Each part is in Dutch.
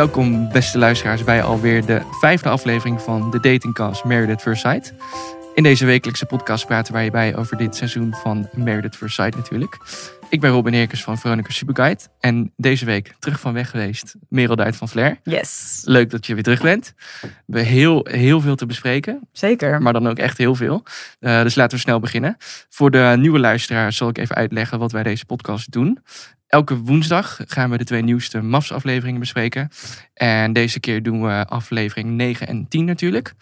Welkom, beste luisteraars, bij alweer de vijfde aflevering van de Datingcast Married at First Sight. In deze wekelijkse podcast praten wij bij over dit seizoen van Married at Sight natuurlijk. Ik ben Robin Heerkens van Veronica Superguide. En deze week terug van weg geweest, Merel Duit van Flair. Yes. Leuk dat je weer terug bent. We hebben heel, heel veel te bespreken. Zeker. Maar dan ook echt heel veel. Uh, dus laten we snel beginnen. Voor de nieuwe luisteraars zal ik even uitleggen wat wij deze podcast doen. Elke woensdag gaan we de twee nieuwste MAFS afleveringen bespreken. En deze keer doen we aflevering 9 en 10 natuurlijk.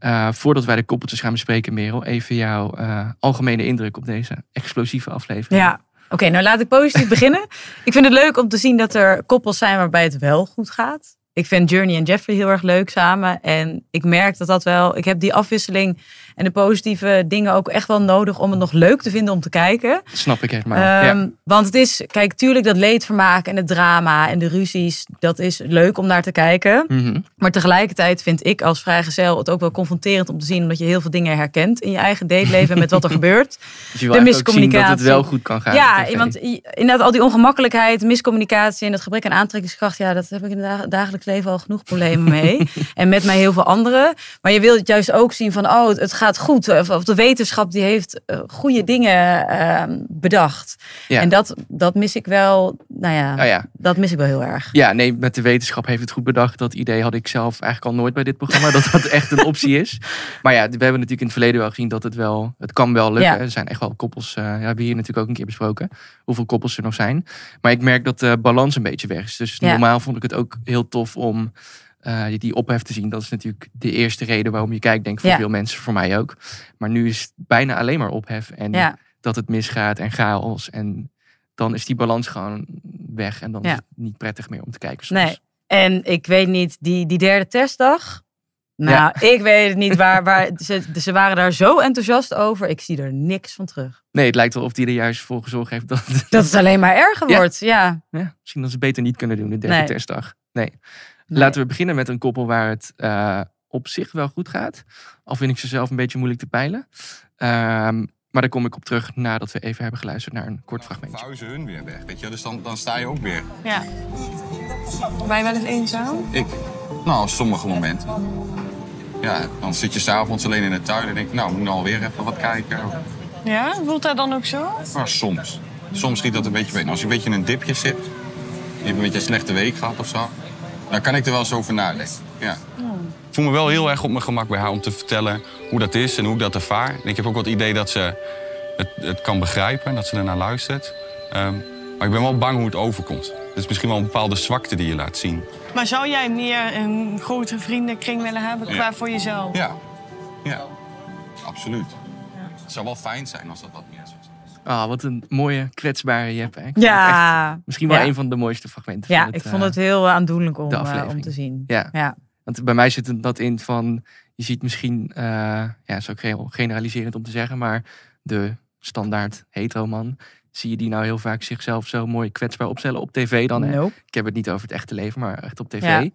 Uh, voordat wij de koppeltjes gaan bespreken, Merel, even jouw uh, algemene indruk op deze explosieve aflevering. Ja, Oké, nou laat ik positief beginnen. Ik vind het leuk om te zien dat er koppels zijn waarbij het wel goed gaat. Ik vind Journey en Jeffrey heel erg leuk samen. En ik merk dat dat wel. Ik heb die afwisseling en de positieve dingen ook echt wel nodig om het nog leuk te vinden om te kijken. Snap ik helemaal. Um, ja. Want het is, kijk, tuurlijk dat leedvermaak en het drama en de ruzies, dat is leuk om naar te kijken. Mm -hmm. Maar tegelijkertijd vind ik als vrijgezel het ook wel confronterend om te zien, omdat je heel veel dingen herkent in je eigen dateleven met wat er gebeurt. Dus je de miscommunicatie. dat het wel goed kan gaan. Ja, want inderdaad al die ongemakkelijkheid, miscommunicatie en het gebrek aan aantrekkingskracht, ja, dat heb ik in het dagelijks leven al genoeg problemen mee. en met mij heel veel anderen. Maar je wilt het juist ook zien van, oh, het gaat goed. Of de wetenschap die heeft uh, goede dingen uh, bedacht. Ja. En dat, dat mis ik wel, nou ja, oh ja, dat mis ik wel heel erg. Ja, nee, met de wetenschap heeft het goed bedacht. Dat idee had ik zelf eigenlijk al nooit bij dit programma. dat dat echt een optie is. Maar ja, we hebben natuurlijk in het verleden wel gezien dat het wel, het kan wel lukken. Ja. Er zijn echt wel koppels, uh, ja, we hebben hier natuurlijk ook een keer besproken. Hoeveel koppels er nog zijn. Maar ik merk dat de balans een beetje weg is. Dus normaal vond ik het ook heel tof om uh, die ophef te zien. Dat is natuurlijk de eerste reden waarom je kijkt, denk ik, voor Ja. veel mensen, voor mij ook. Maar nu is het bijna alleen maar ophef en Ja. dat het misgaat en chaos. En dan is die balans gewoon weg en dan Ja. is het niet prettig meer om te kijken soms. Nee. En ik weet niet, die, die derde testdag. Nou, ik weet het niet waar. waar ze, ze waren daar zo enthousiast over. Ik zie er niks van terug. Nee, het lijkt wel of die er juist voor gezorgd heeft dat het, Dat het alleen maar erger wordt. Ja. ja, misschien dat ze beter niet kunnen doen de derde Nee. testdag. Nee. Nee. Laten we beginnen met een koppel waar het eh, op zich wel goed gaat. Al vind ik ze zelf een beetje moeilijk te peilen. Ehm, maar daar kom ik op terug nadat we even hebben geluisterd naar een kort fragmentje. verhuizen hun weer weg, weet je. Dus dan, dan sta je ook weer. Ja. Ben je wel eens eenzaam? Ik, nou, sommige momenten. Ja, dan zit je s'avonds alleen in de tuin en denk ik, nou, ik moet alweer even wat kijken. Ja? Voelt dat dan ook zo? Maar soms. Soms schiet dat een beetje mee. Als je een beetje in een dipje zit, je hebt een beetje een slechte week gehad of zo, dan kan ik er wel eens over nadenken. Ja. Ik voel me wel heel erg op mijn gemak bij haar om te vertellen hoe dat is en hoe ik dat ervaar. En ik heb ook wel het idee dat ze het, het kan begrijpen, dat ze ernaar luistert. Ehm, maar ik ben wel bang hoe het overkomt. Het is misschien wel een bepaalde zwakte die je laat zien. Maar zou jij meer een grotere vriendenkring willen hebben qua Ja. voor jezelf? Ja, ja, absoluut. Het zou wel fijn zijn als dat wat Ah, wat een mooie, kwetsbare. Ik vond Ja. echt misschien wel Ja. een van de mooiste fragmenten. Ja, van ik het, vond eh, het heel eh, aandoenlijk om, eh, om te zien. Ja. Ja. Want bij mij zit dat in van, je ziet misschien, eh ja, is ook heel generaliserend om te zeggen, maar de standaard hetero man, zie je die nou heel vaak zichzelf zo mooi kwetsbaar opstellen op tv dan. Hè? Nope. Ik heb het niet over het echte leven, maar echt op tv.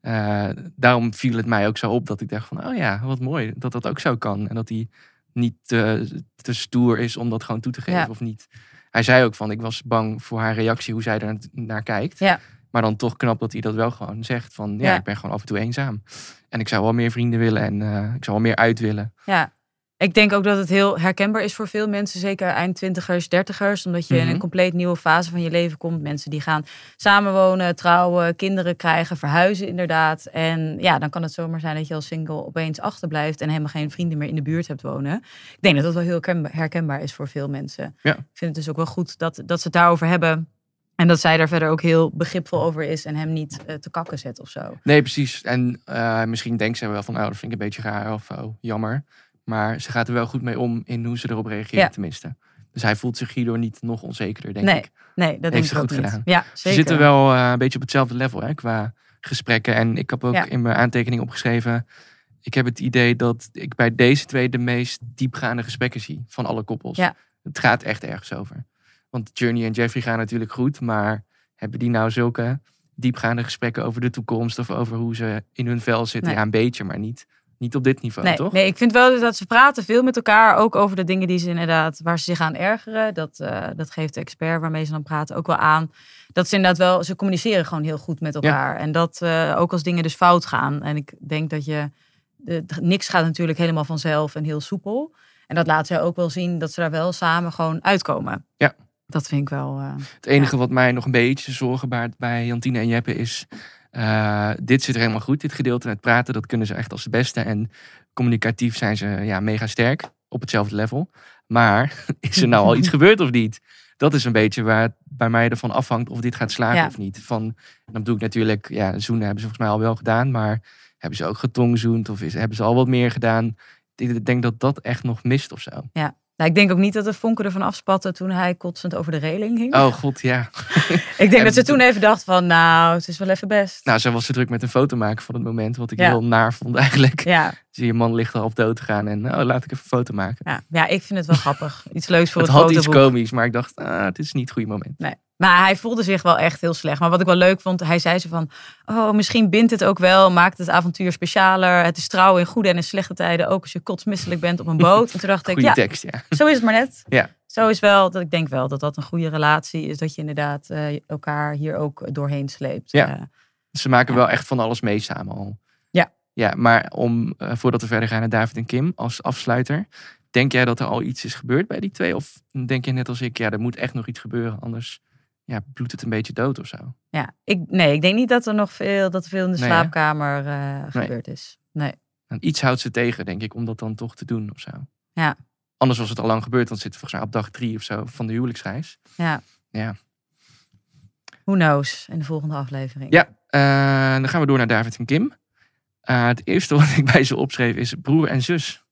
Ja. Daarom viel het mij ook zo op dat ik dacht van, oh ja, wat mooi dat dat ook zo kan. En dat hij niet te, te stoer is om dat gewoon toe te geven Ja. of niet. Hij zei ook van, ik was bang voor haar reactie, hoe zij er naar kijkt. Ja. Maar dan toch knap dat hij dat wel gewoon zegt van, ja, Ja. ik ben gewoon af en toe eenzaam. En ik zou wel meer vrienden willen en eh, ik zou wel meer uit willen. Ja. Ik denk ook dat het heel herkenbaar is voor veel mensen, zeker eind twintigers, dertigers, omdat je in Mhm. een compleet nieuwe fase van je leven komt. Mensen die gaan samenwonen, trouwen, kinderen krijgen, verhuizen inderdaad. En ja, dan kan het zomaar zijn dat je als single opeens achterblijft en helemaal geen vrienden meer in de buurt hebt wonen. Ik denk dat dat wel heel herkenbaar- is voor veel mensen. Ja. Ik vind het dus ook wel goed dat, dat ze het daarover hebben. En dat zij daar verder ook heel begripvol over is en hem niet eh, te kakken zet of zo. Nee, precies. En eh, misschien denkt ze wel van, oh, dat vind ik een beetje raar of oh, jammer. Maar ze gaat er wel goed mee om in hoe ze erop reageert, Ja. tenminste. Dus hij voelt zich hierdoor niet nog onzekerder, denk Nee, ik. Nee, dat Heeft denk ze goed niet. gedaan. Ja, Ze zeker. zitten wel eh, een beetje op hetzelfde level hè, qua gesprekken. En ik heb ook Ja. in mijn aantekening opgeschreven... Ik heb het idee dat ik bij deze twee de meest diepgaande gesprekken zie van alle koppels. Ja. Het gaat echt ergens over. Want Journey en Jeffrey gaan natuurlijk goed, maar hebben die nou zulke diepgaande gesprekken over de toekomst of over hoe ze in hun vel zitten? Nee. Ja, een beetje, maar niet Niet op dit niveau, Nee, toch? nee, ik vind wel dat ze praten veel met elkaar. Ook over de dingen die ze inderdaad, waar ze zich aan ergeren. Dat, eh, dat geeft de expert waarmee ze dan praten ook wel aan. Dat ze inderdaad wel, ze communiceren gewoon heel goed met elkaar. En dat eh, ook als dingen dus fout gaan. En ik denk dat je, de, niks gaat natuurlijk helemaal vanzelf en heel soepel. En dat laat zij ook wel zien dat ze daar wel samen gewoon uitkomen. Ja. Dat vind ik wel. eh, Het enige wat mij nog een beetje zorgen baart bij Jantine en Jeppe is... eh, dit zit er helemaal goed, dit gedeelte met praten. Dat kunnen ze echt als de beste. En communicatief zijn ze ja, mega sterk op hetzelfde level. Maar is er nou al iets gebeurd of niet? Dat is een beetje waar het bij mij ervan afhangt of dit gaat slagen Ja. of niet. Van, en dan bedoel ik natuurlijk, ja, zoenen hebben ze volgens mij al wel gedaan. Maar hebben ze ook getongzoend of is, hebben ze al wat meer gedaan? Ik denk dat dat echt nog mist of zo. Nou, ik denk ook niet dat de vonken ervan afspatten toen hij kotsend over de reling hing. Oh god, ja. ik denk en- dat ze toen even dacht van, nou, het is wel even best. Nou, zo was ze druk met een foto maken van het moment. Wat ik Ja. heel naar vond eigenlijk. ja, Zie je man ligt al op dood te gaan en oh, laat ik even een foto maken. ja, ja, ik vind het wel grappig. Iets leuks voor het het, had iets komisch, maar ik dacht, ah, het is niet het goede moment. Nee. Maar hij voelde zich wel echt heel slecht. Maar wat ik wel leuk vond, hij zei ze van... Oh, misschien bindt het ook wel, maakt het avontuur specialer. Het is trouw in goede en in slechte tijden. Ook als je kotsmisselijk bent op een boot. En toen dacht ik, ja, tekst, ja. zo is het maar net. Ja. Zo is wel, dat ik denk wel dat dat een goede relatie is. Dat je inderdaad eh, elkaar hier ook doorheen sleept. Ja. Eh, Ze maken Ja. wel echt van alles mee samen al. Ja. Ja, maar om, eh, voordat we verder gaan naar David en Kim als afsluiter. Denk jij dat er al iets is gebeurd bij die twee? Of denk je net als ik, ja, er moet echt nog iets gebeuren. Anders ja, bloedt het een beetje dood of zo. ja, ik, nee, ik denk niet dat er nog veel, dat veel in de Nee, slaapkamer eh, gebeurd is. Nee. En iets houdt ze tegen, denk ik, om dat dan toch te doen of zo. Ja. Anders was het al lang gebeurd, want zitten volgens mij op dag drie of zo van de huwelijksreis. Ja. Ja. Who knows in de volgende aflevering. Ja, eh, dan gaan we door naar David en Kim. Eh, het eerste wat ik bij ze opschreef is broer en zus.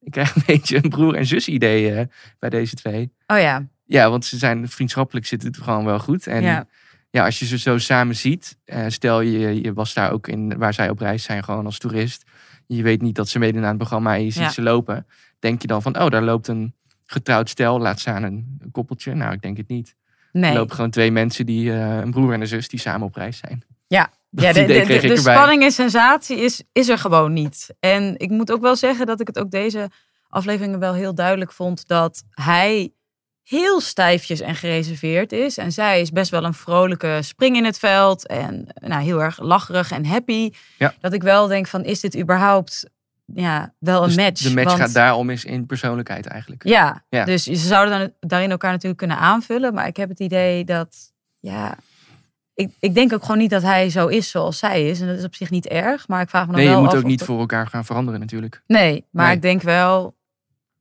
Ik krijg een beetje een broer en zus idee bij deze twee. Oh ja. Ja, want ze zijn vriendschappelijk zit het gewoon wel goed. En ja, Ja. als je ze zo samen ziet, eh, stel je, je was daar ook in waar zij op reis zijn, gewoon als toerist. Je weet niet dat ze meedoen aan het programma en je ziet Ja. ze lopen. Denk je dan van, oh, daar loopt een getrouwd stel, laat staan een, een koppeltje. Nou, ik denk het niet. Nee. Er lopen gewoon twee mensen, die, eh, een broer en een zus, die samen op reis zijn. Ja. Ja, de, de, spanning en sensatie is, is er gewoon niet. En ik moet ook wel zeggen dat ik het ook deze afleveringen wel heel duidelijk vond dat hij heel stijfjes en gereserveerd is. En zij is best wel een vrolijke spring in het veld en nou, heel erg lacherig en happy. Ja. Dat ik wel denk van, is dit überhaupt ja, wel een Dus match? De match Want- gaat daarom eens in persoonlijkheid eigenlijk. Ja, Ja. dus ze zouden dan, daarin elkaar natuurlijk kunnen aanvullen. Maar ik heb het idee dat, ja, ik, ik denk ook gewoon niet dat hij zo is zoals zij is. En dat is op zich niet erg. Maar ik vraag me dan Nee, je wel moet af ook of niet dat- voor elkaar gaan veranderen natuurlijk. Nee, maar Nee. ik denk wel,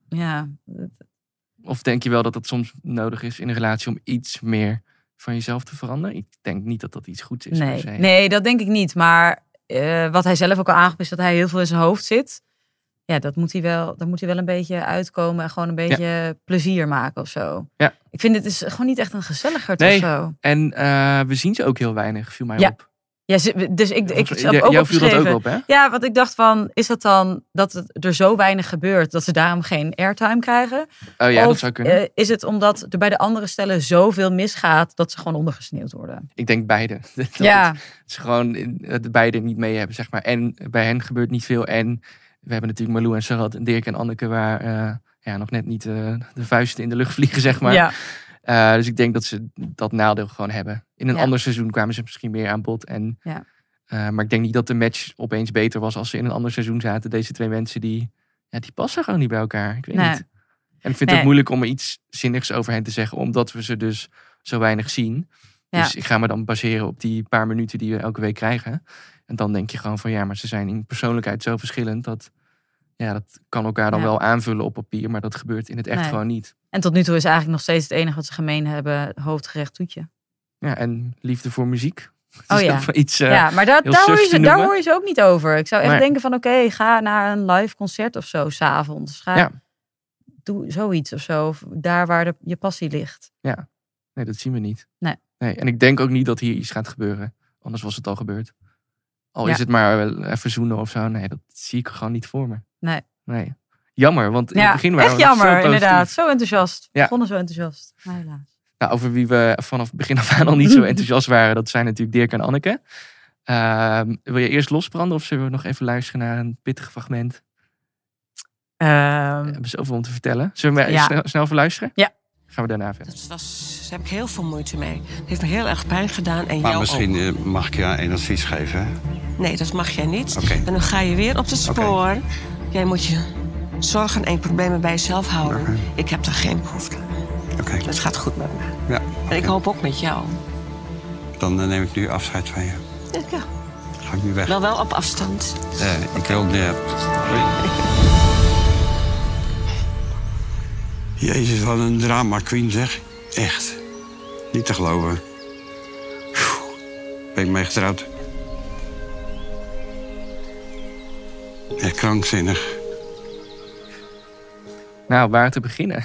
ja, Of denk je wel dat het soms nodig is in een relatie om iets meer van jezelf te veranderen? Ik denk niet dat dat iets goeds is nee, nee, dat denk ik niet. Maar eh, wat hij zelf ook al aangeeft is dat hij heel veel in zijn hoofd zit. Ja, dat moet hij wel, daar moet hij wel een beetje uitkomen en gewoon een beetje plezier maken of zo. Ja. Ik vind het is gewoon niet echt een gezelligerd Nee. of zo. En eh, we zien ze ook heel weinig, viel mij Ja, op. Ja, dus ik, ik, heb ook jou viel dat ook op, hè? Ja, want ik dacht van, is dat dan dat het er zo weinig gebeurt dat ze daarom geen airtime krijgen? Oh ja, of dat zou kunnen. eh, is het omdat er bij de andere stellen zoveel misgaat dat ze gewoon ondergesneeuwd worden? ik denk beide. Dat ja, het- ze gewoon het beide niet mee hebben, zeg maar. En bij hen gebeurt niet veel. En we hebben natuurlijk Marlou en Sarat en Dirk en Anneke... waar eh, ja, nog net niet eh, de vuisten in de lucht vliegen, zeg maar. ja, Eh, dus ik denk dat ze dat nadeel gewoon hebben. In een Ja. ander seizoen kwamen ze misschien meer aan bod. En, Ja. eh, maar ik denk niet dat de match opeens beter was als ze in een ander seizoen zaten. Deze twee mensen die, ja, die passen gewoon niet bij elkaar. Ik weet Nee. niet. En ik vind het Nee. moeilijk om er iets zinnigs over hen te zeggen. Omdat we ze dus zo weinig zien. Ja. Dus ik ga me dan baseren op die paar minuten die we elke week krijgen. En dan denk je gewoon van ja, maar ze zijn in persoonlijkheid zo verschillend. Dat, ja, dat kan elkaar dan Ja. wel aanvullen op papier. Maar dat gebeurt in het echt Nee. gewoon niet. En tot nu toe is eigenlijk nog steeds het enige wat ze gemeen hebben, hoofdgerecht toetje. Ja, en liefde voor muziek. Oh ja. iets, eh, ja, maar daar, hoor je daar hoor je ze ook niet over. Ik zou echt denken van, oké, ga naar een live concert of zo, s'avonds. Ga, Ja. Doe zoiets of zo, of daar waar de, je passie ligt. Nee, dat zien we niet. Nee. nee. En ik denk ook niet dat hier iets gaat gebeuren. Anders was het al gebeurd. Al Ja. is het maar even zoenen of zo. Nee, dat zie ik gewoon niet voor me. Nee. Nee. Jammer, want in Ja, het begin waren echt we jammer, zo positief. inderdaad. Zo enthousiast. Ja. Begonnen zo enthousiast. Maar helaas. Nou, over wie we vanaf het begin af aan al niet zo enthousiast waren, dat zijn natuurlijk Dirk en Anneke. Ehm, wil je eerst losbranden of zullen we nog even luisteren naar een pittig fragment? Ehm, We hebben zoveel om te vertellen. Zullen we maar Ja. snel, snel even luisteren? Ja. Gaan we daarna verder. Dat was, daar heb ik heel veel moeite mee. Het heeft me heel erg pijn gedaan. En Maar jou misschien ook. eh, mag ik je een advies geven. hè? Nee, dat mag jij niet. Oké. En dan ga je weer op het spoor. Jij moet je zorgen en problemen bij jezelf houden. Ik heb daar geen behoefte aan. Oké. Het gaat goed met me. Ja, En ik hoop ook met jou. dan eh, neem ik nu afscheid van je. Ja, Ga ik nu weg. wel wel op afstand. Eh, ik wil de... Jezus, wat een drama queen zeg. Echt. Niet te geloven. Ben ik mee getrouwd. Echt krankzinnig. Nou, waar te beginnen?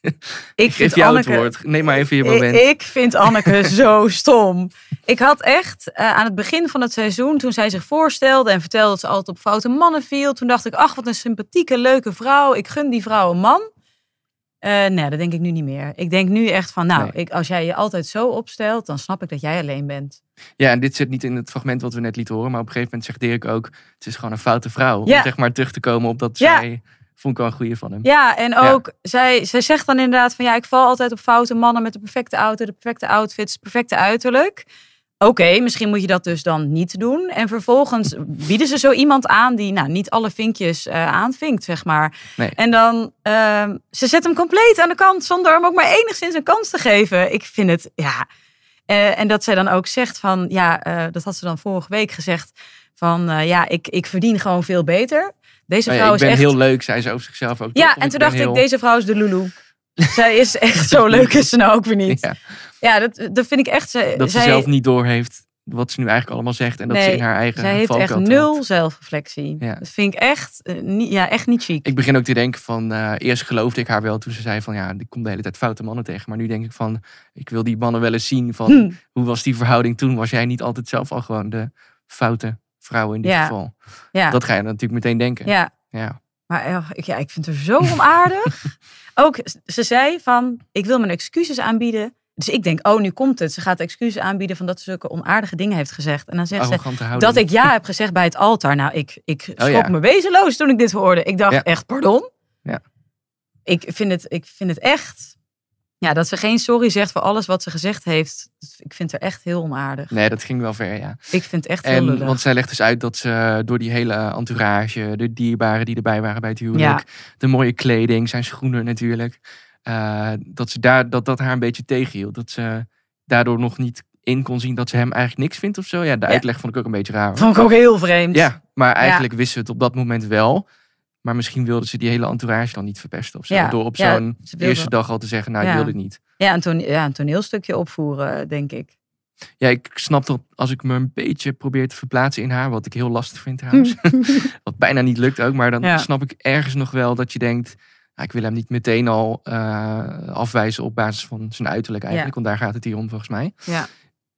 ik Ik geef jou Anneke, het woord. Neem maar even je moment. ik vind Anneke zo stom. Ik had echt eh, aan het begin van het seizoen, toen zij zich voorstelde en vertelde dat ze altijd op foute mannen viel, toen dacht ik, ach, wat een sympathieke, leuke vrouw. Ik gun die vrouw een man. Eh, nee, dat denk ik nu niet meer. Ik denk nu echt van, nou, Nee. ik, als jij je altijd zo opstelt, dan snap ik dat jij alleen bent. Ja, en dit zit niet in het fragment wat we net lieten horen. Maar op een gegeven moment zegt Dirk ook... het is gewoon een foute vrouw. Ja. Om zeg maar terug te komen op dat Ja. zij... Vond ik wel een goeie van hem. Ja, en Ja. ook, Zij, zij zegt dan inderdaad van, ja, ik val altijd op foute mannen met de perfecte auto, de perfecte outfits, het perfecte uiterlijk. Oké, misschien moet je dat dus dan niet doen. En vervolgens bieden ze zo iemand aan die nou, niet alle vinkjes eh, aanvinkt, zeg maar. Nee. En dan, ehm, ze zet hem compleet aan de kant zonder hem ook maar enigszins een kans te geven. Ik vind het, ja. Eh, en dat zij dan ook zegt van, ja, eh, dat had ze dan vorige week gezegd, van ja, ik, ik verdien gewoon veel beter. Deze Oh ja, vrouw ik is ben echt... heel leuk, zei ze over zichzelf ook. Ja, en toen ben dacht heel- ik, deze vrouw is de Lulu. Zij is echt zo leuk, is ze nou ook weer niet. Ja, Ja, dat, dat vind ik echt... Ze, dat ze zelf niet doorheeft wat ze nu eigenlijk allemaal zegt. En dat ze in haar eigen zij heeft echt nul zelfreflectie. Ja. Dat vind ik echt, eh, niet, ja, echt niet chic. Ik begin ook te denken van... eh, eerst geloofde ik haar wel toen ze zei van... ja, ik kom de hele tijd foute mannen tegen. Maar nu denk ik van... ik wil die mannen wel eens zien van... Hm. hoe was die verhouding toen? Was jij niet altijd zelf al gewoon de foute vrouw in dit Ja. geval? ja, Dat ga je natuurlijk meteen denken. ja. ja. Maar eh, ik, ja, ik vind haar zo onaardig. ook, ze zei van, ik wil mijn excuses aanbieden. Dus ik denk, oh, nu komt het. Ze gaat excuses aanbieden van dat ze zulke onaardige dingen heeft gezegd. En dan zegt ze, houding. dat ik ja heb gezegd bij het altaar. Nou, ik, ik schrok Oh ja. me wezenloos toen ik dit hoorde. Ik dacht Ja. echt, pardon? Ja. Ik vind, het, ik vind het echt... Ja, dat ze geen sorry zegt voor alles wat ze gezegd heeft. Ik vind haar echt heel onaardig. Nee, dat ging wel ver, ja. Ik vind het echt heel En, lullig. want zij legt dus uit dat ze door die hele entourage, de dierbaren die erbij waren bij het huwelijk, de mooie kleding, zijn schoenen natuurlijk, eh, dat, ze daar, dat dat haar een beetje tegenhield. Dat ze daardoor nog niet in kon zien dat ze hem eigenlijk niks vindt of zo. Ja, de Ja. uitleg vond ik ook een beetje raar. Vond ik ook heel vreemd. Ja, maar eigenlijk wist ze het op dat moment wel. Maar misschien wilde ze die hele entourage dan niet verpesten of zo. Ja, Door op ja, zo'n wilde- eerste dag al te zeggen, nou, ik wil dit niet. Ja, een, tone- ja, een toneelstukje opvoeren, denk ik. Ja, ik snap dat als ik me een beetje probeer te verplaatsen in haar, wat ik heel lastig vind trouwens, wat bijna niet lukt ook, maar dan snap ik ergens nog wel dat je denkt, nou, ik wil hem niet meteen al eh, afwijzen op basis van zijn uiterlijk eigenlijk, want daar gaat het hier om volgens mij. Ja.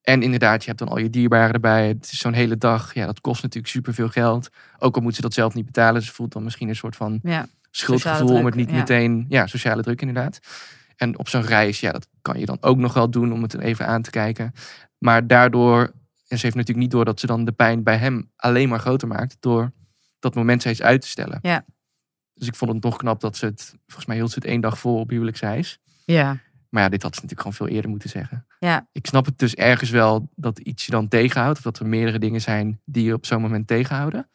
En inderdaad, je hebt dan al je dierbaren erbij. Het is zo'n hele dag. Ja, dat kost natuurlijk superveel geld. Ook al moet ze dat zelf niet betalen. Ze voelt dan misschien een soort van Ja. schuldgevoel om het niet ja. meteen... Ja, sociale druk inderdaad. En op zo'n reis, ja, dat kan je dan ook nog wel doen om het even aan te kijken. Maar daardoor... En ze heeft natuurlijk niet door dat ze dan de pijn bij hem alleen maar groter maakt. Door dat moment steeds uit te stellen. Ja. Dus ik vond het nog knap dat ze het... Volgens mij hield ze het één dag vol op huwelijksreis. Ja. Maar ja, dit had ze natuurlijk gewoon veel eerder moeten zeggen. Ja. Ik snap het dus ergens wel dat iets je dan tegenhoudt. Of dat er meerdere dingen zijn die je op zo'n moment tegenhouden.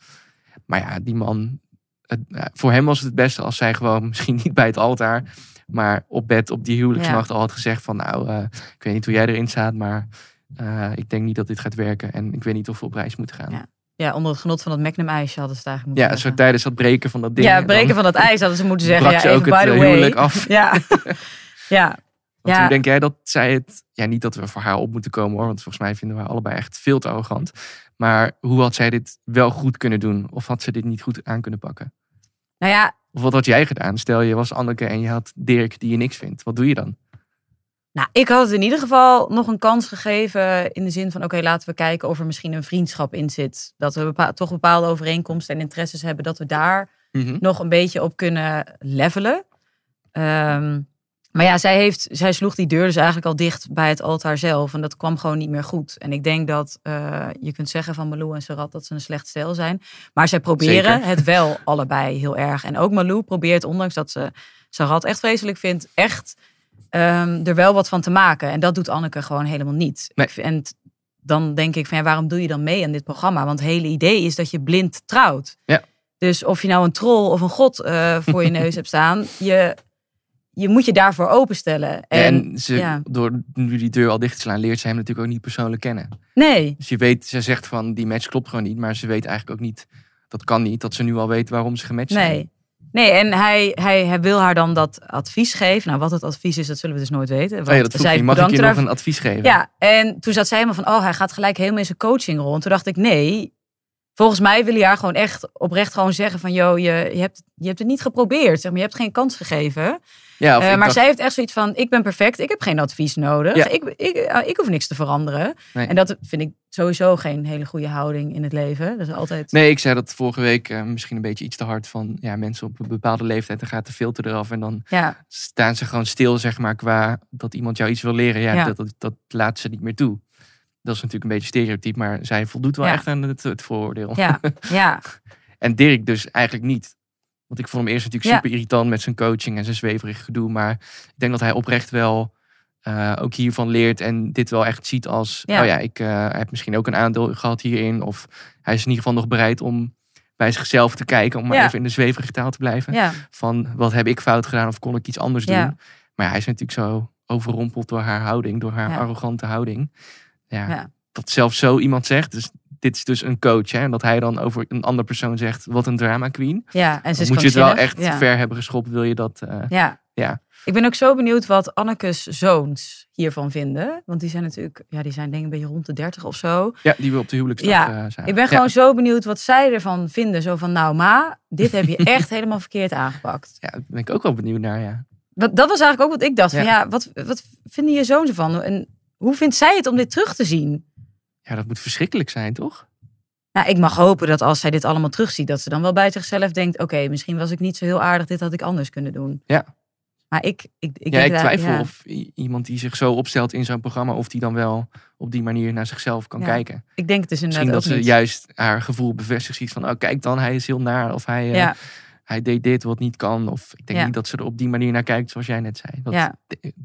Maar ja, die man... Het, ja, voor hem was het het beste als zij gewoon, misschien niet bij het altaar... maar op bed op die huwelijksnacht al had gezegd van... nou, eh, ik weet niet hoe jij erin staat, maar... eh, ik denk niet dat dit gaat werken. En ik weet niet of we op reis moeten gaan. Ja, Ja, ja, onder het genot van dat Magnum-ijsje hadden ze het eigenlijk moeten zo zeggen. tijdens dat breken van dat ding. Ja, en breken van dat ijs hadden ze moeten zeggen. brak Ja, ze ook even het by the way. huwelijk af. Ja. ja. Want Ja. hoe denk jij dat zij het... Ja, niet dat we voor haar op moeten komen hoor. Want volgens mij vinden we haar allebei echt veel te arrogant. Maar hoe had zij dit wel goed kunnen doen? Of had ze dit niet goed aan kunnen pakken? Nou ja, Of wat had jij gedaan? Stel je was Anneke en je had Dirk die je niks vindt. Wat doe je dan? nou, ik had het in ieder geval nog een kans gegeven. In de zin van, oké, laten we kijken of er misschien een vriendschap in zit. Dat we toch bepaalde overeenkomsten en interesses hebben. Dat we daar nog een beetje op kunnen levelen. Ehm, Maar ja, zij, heeft, zij sloeg die deur dus eigenlijk al dicht bij het altaar zelf. En dat kwam gewoon niet meer goed. En ik denk dat eh, je kunt zeggen van Malou en Sarat dat ze een slecht stel zijn. Maar zij proberen Zeker. het wel allebei heel erg. En ook Malou probeert, ondanks dat ze Sarat echt vreselijk vindt, echt ehm, er wel wat van te maken. En dat doet Anneke gewoon helemaal niet. Nee. En dan denk ik van ja, waarom doe je dan mee aan dit programma? Want het hele idee is dat je blind trouwt. Ja. Dus of je nou een troll of een god eh, voor je neus hebt staan, je, je moet je daarvoor openstellen. En, En, ze, ja. door nu die deur al dicht te slaan, leert ze hem natuurlijk ook niet persoonlijk kennen. nee, Dus je weet, ze zegt van die match klopt gewoon niet, maar ze weet eigenlijk ook niet, dat kan niet, dat ze nu al weet waarom ze gematcht zijn. nee. Nee, en hij, hij, hij wil haar dan dat advies geven. Nou, wat het advies is, dat zullen we dus nooit weten. Oh ja, want dat zij. Mag ik je nog een advies geven? Ja, en toen zat zij helemaal van, oh, hij gaat gelijk helemaal in zijn coachingrol. En toen dacht ik, nee, volgens mij wil je haar gewoon echt oprecht gewoon zeggen van, joh, je, je, hebt, je hebt het niet geprobeerd. Zeg maar, je hebt geen kans gegeven. Ja, Eh, maar dacht- zij heeft echt zoiets van, ik ben perfect, ik heb geen advies nodig. Ja. Ik, ik, eh, ik hoef niks te veranderen. Nee. En dat vind ik sowieso geen hele goede houding in het leven. Dat is altijd... Nee, ik zei dat vorige week eh, misschien een beetje iets te hard van ja, mensen op een bepaalde leeftijd, dan gaat de filter eraf en dan Ja, staan ze gewoon stil, zeg maar, qua dat iemand jou iets wil leren. Ja, Ja. Dat, dat, dat laat ze niet meer toe. Dat is natuurlijk een beetje stereotyp, maar zij voldoet wel echt aan het, het vooroordeel. ja, ja. En Dirk dus eigenlijk niet. Want ik vond hem eerst natuurlijk Ja. super irritant met zijn coaching en zijn zweverig gedoe. Maar ik denk dat hij oprecht wel eh, ook hiervan leert en dit wel echt ziet als... Ja. Oh ja, ik eh, heb misschien ook een aandeel gehad hierin. Of hij is in ieder geval nog bereid om bij zichzelf te kijken. Om maar Ja. even in de zweverige taal te blijven. Van wat heb ik fout gedaan of kon ik iets anders doen. Maar hij is natuurlijk zo overrompeld door haar houding. Door haar arrogante houding. Ja, Ja. Dat zelfs zo iemand zegt. Dus dit is dus een coach. Hè, en dat hij dan over een andere persoon zegt. Wat een drama queen. ja. En ze moet je het wel echt ja. ver hebben geschopt. Wil je dat... eh, Ja. Ja. Ik ben ook zo benieuwd wat Anneke's zoons hiervan vinden. Want die zijn natuurlijk, ja, die zijn denk ik een beetje rond de 30 of zo. ja, die we op de huwelijksdag Ja, eh, zijn. Ik ben Ja. gewoon zo benieuwd wat zij ervan vinden. Zo van, nou ma, dit heb je echt helemaal verkeerd aangepakt. Ja, daar ben ik ook wel benieuwd naar, ja. Wat, dat was eigenlijk ook wat ik dacht. Van, Ja. ja, wat, wat vinden je zoons ervan? En hoe vindt zij het om dit terug te zien? Ja, dat moet verschrikkelijk zijn, toch? Nou, ik mag hopen dat als zij dit allemaal terugziet, dat ze dan wel bij zichzelf denkt: oké, misschien was ik niet zo heel aardig, dit had ik anders kunnen doen. Ja. Maar ik, ik, ik, ja, ik twijfel ja. of iemand die zich zo opstelt in zo'n programma... of die dan wel op die manier naar zichzelf kan Ja, kijken. Ik denk het dus inderdaad Misschien dat ze niet. juist haar gevoel bevestigt. Ziet van, oh kijk dan, hij is heel naar. Of hij, eh, hij deed dit wat niet kan. Of ik denk niet dat ze er op die manier naar kijkt zoals jij net zei. Dat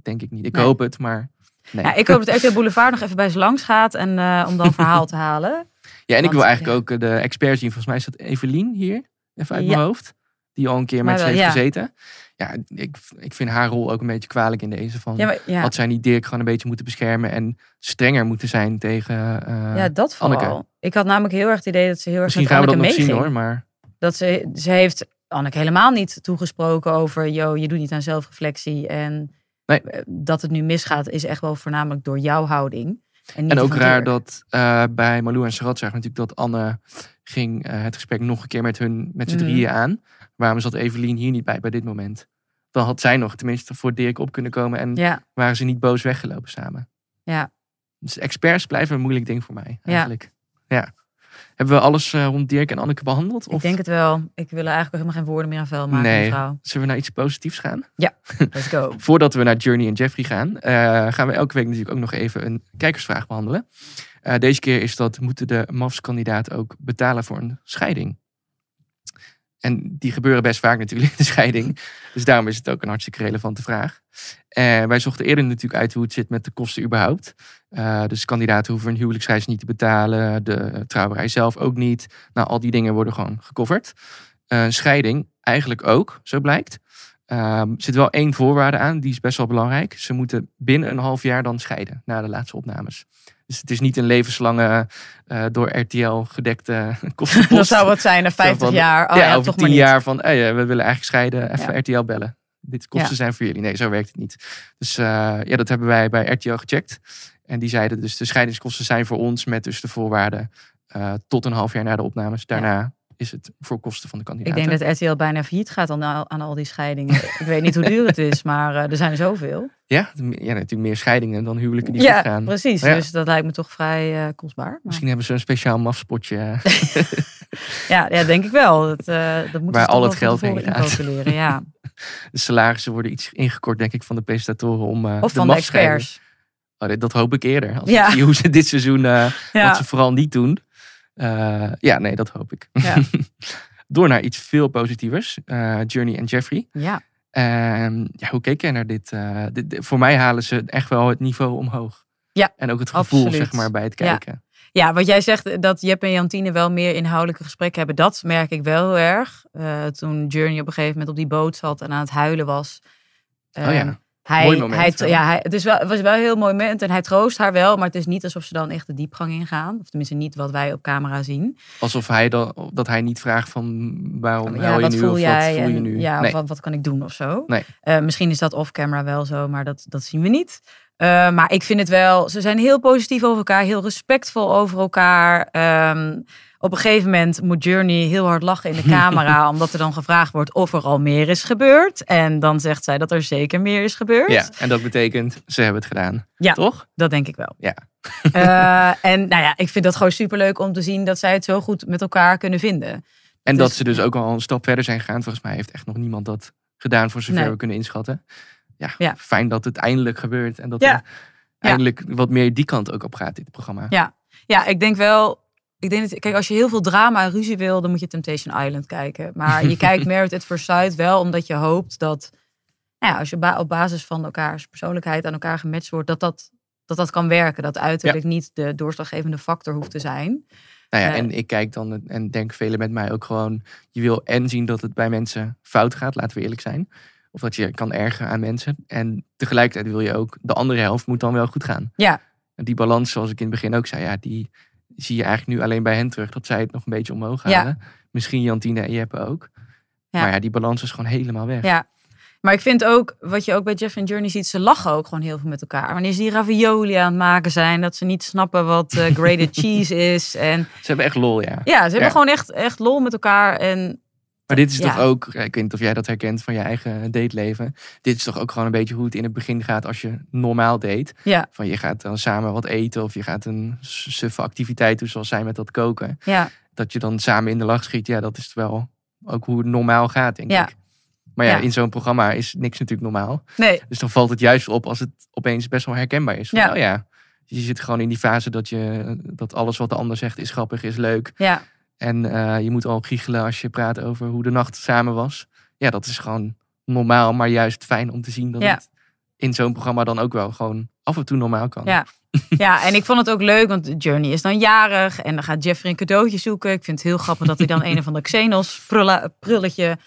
denk ik niet. Ik Nee. hoop het, maar nee. ja, ik hoop dat RTL Boulevard nog even bij ze langs gaat en eh, om dan verhaal te halen. Ja, en ik wil eigenlijk ja. ook eh, de expert zien. Volgens mij is dat Evelien hier, even uit Ja. mijn hoofd. Die al een keer met ze heeft ja. gezeten. Ja, ik, ik vind haar rol ook een beetje kwalijk in deze. Van, Ja, maar, ja, Had zij niet Dirk gewoon een beetje moeten beschermen en strenger moeten zijn tegen eh, ja, dat vooral. Anneke. Ik had namelijk heel erg het idee dat ze heel erg Misschien met gaan we dat nog zien hoor, maar Dat ze, ze heeft Anneke helemaal niet toegesproken over, yo, je doet niet aan zelfreflectie. En Eh, dat het nu misgaat is echt wel voornamelijk door jouw houding. En, ook raar dat eh, bij Malou en Sarat zagen natuurlijk dat Anne ging eh, het gesprek nog een keer met hun met z'n Mhm. drieën aan. Waarom zat Evelien hier niet bij bij dit moment? Dan had zij nog tenminste voor Dirk op kunnen komen en Ja, waren ze niet boos weggelopen samen. Ja. Dus experts blijven een moeilijk ding voor mij Ja. eigenlijk. Ja. Hebben we alles eh, rond Dirk en Anneke behandeld? ik Of denk het wel. Ik wil er eigenlijk helemaal geen woorden meer aan vuil maken, Nee. mevrouw. zullen we naar iets positiefs gaan? Let's go. Voordat we naar Journey en Jeffrey gaan, eh, gaan we elke week natuurlijk ook nog even een kijkersvraag behandelen. Eh, deze keer is dat, moeten de MAFS-kandidaten ook betalen voor een scheiding? En die gebeuren best vaak natuurlijk, de scheiding. Dus daarom is het ook een hartstikke relevante vraag. En wij zochten eerder natuurlijk uit hoe het zit met de kosten überhaupt. Eh, dus kandidaten hoeven een huwelijksreis niet te betalen. De trouwerij zelf ook niet. Nou, al die dingen worden gewoon gecoverd. Eh, scheiding eigenlijk ook, zo blijkt. Ehm, er zit wel één voorwaarde aan, die is best wel belangrijk. Ze moeten binnen een half jaar dan scheiden na de laatste opnames. Dus het is niet een levenslange eh, door RTL gedekte kostenpost. Dat zou wat zijn na 50 van, jaar. Oh ja, ja, over toch tien maar niet. jaar van, hey, eh, we willen eigenlijk scheiden, even Ja. RTL bellen. Dit kosten zijn voor jullie. Nee, zo werkt het niet. Dus eh, ja, dat hebben wij bij RTL gecheckt. En die zeiden dus de scheidingskosten zijn voor ons met dus de voorwaarden tot een half jaar na de opnames. Daarna is het voor kosten van de Ik kandidaten. denk dat RTL bijna failliet gaat aan, al- aan al die scheidingen. ik weet niet hoe duur het is, maar eh, er zijn er zoveel. Ja, ja, natuurlijk meer scheidingen dan huwelijken die Ja, gaan. precies. Ja. Dus dat lijkt me toch vrij eh, kostbaar. Maar, Misschien hebben ze een speciaal mafspotje. ja, ja, denk ik wel. Dat, eh dat moeten Waar ze al het geld heen gaat. Ja. de salarissen worden iets ingekort, denk ik, van de presentatoren om eh, Of de van de experts. Oh, dat hoop ik eerder. Als Ja. ik zie hoe ze dit seizoen, eh, Ja. wat ze vooral niet doen. Eh, ja, nee, dat hoop ik. Ja. Door naar iets veel positievers. eh, Journey en Jeffrey. Ja. Ehm, ja, hoe keek jij naar dit? eh, dit- dit- Voor mij halen ze echt wel het niveau omhoog. Ja, En ook het gevoel, absoluut. zeg maar, bij het Ja. kijken. Ja, wat jij zegt, dat Jep en Jantine wel meer inhoudelijke gesprekken hebben, dat merk ik wel heel erg. Toen Journey op een gegeven moment op die boot zat en aan het huilen was. Oh ja. Hij, Mooi moment hij, ja, hij, het, is wel, het was wel een heel mooi moment en hij troost haar wel, maar het is niet alsof ze dan echt de diepgang ingaan. Of tenminste niet wat wij op camera zien. Alsof hij dan, dat hij niet vraagt van waarom ja, je nu voel of jij? wat voel je en, nu. Ja, of nee. wat, wat kan ik doen of zo. Nee. Eh, misschien is dat off-camera wel zo, maar dat, dat zien we niet. Eh, maar ik vind het wel, ze zijn heel positief over elkaar, heel respectvol over elkaar. Ehm, op een gegeven moment moet Journey heel hard lachen in de camera, omdat er dan gevraagd wordt of er al meer is gebeurd. En dan zegt zij dat er zeker meer is gebeurd. Ja, en dat betekent, ze hebben het gedaan. Ja. Toch? Dat denk ik wel. Ja. Eh, en nou ja, ik vind dat gewoon superleuk om te zien dat zij het zo goed met elkaar kunnen vinden. En dat Dus- ze dus ook al een stap verder zijn gegaan. Volgens mij heeft echt nog niemand dat gedaan voor zover Nee. we kunnen inschatten. Ja, Ja. fijn dat het eindelijk gebeurt. En dat Ja. er eindelijk wat meer die kant ook op gaat, dit programma. Ja. Ja, ik denk wel. Ik denk dat, kijk, als je heel veel drama en ruzie wil, dan moet je Temptation Island kijken. Maar je kijkt Merit at First Sight wel omdat je hoopt dat, nou ja, als je ba- op basis van elkaars persoonlijkheid aan elkaar gematcht wordt, dat dat, dat, dat kan werken. Dat uiterlijk niet de doorslaggevende factor hoeft te zijn. Nou ja, Eh. en ik kijk dan en denk velen met mij ook gewoon. Je wil en zien dat het bij mensen fout gaat, laten we eerlijk zijn. Of dat je kan ergeren aan mensen. En tegelijkertijd wil je ook, de andere helft moet dan wel goed gaan. Ja. En die balans, zoals ik in het begin ook zei, ja, die zie je eigenlijk nu alleen bij hen terug. Dat zij het nog een beetje omhoog Ja. halen. Misschien Jantine en Jeppe ook. Ja. Maar ja, die balans is gewoon helemaal weg. Ja. Maar ik vind ook, wat je ook bij Jeff en Journey ziet, ze lachen ook gewoon heel veel met elkaar. Wanneer ze die ravioli aan het maken zijn, dat ze niet snappen wat eh, grated cheese is. En Ze hebben echt lol, ja. ja, ze hebben Ja. gewoon echt, echt lol met elkaar. En Maar dit is Ja. toch ook, ik weet niet of jij dat herkent van je eigen dateleven. Dit is toch ook gewoon een beetje hoe het in het begin gaat als je normaal date. ja, Van je gaat dan samen wat eten of je gaat een suffe activiteit doen zoals zij met dat koken. ja, Dat je dan samen in de lach schiet. Ja, dat is wel ook hoe het normaal gaat, denk Ja. ik. Maar ja, Ja. in zo'n programma is niks natuurlijk normaal. nee, Dus dan valt het juist op als het opeens best wel herkenbaar is. Van, Ja. Oh ja, je zit gewoon in die fase dat, je, dat alles wat de ander zegt is grappig, is leuk. ja, En eh, je moet al giechelen als je praat over hoe de nacht samen was. Ja, dat is gewoon normaal, maar juist fijn om te zien dat Ja. het in zo'n programma dan ook wel gewoon af en toe normaal kan. Ja. ja. En ik vond het ook leuk, want Journey is dan jarig en dan gaat Jeffrey een cadeautje zoeken. Ik vind het heel grappig dat hij dan een of ander Xenos prulletje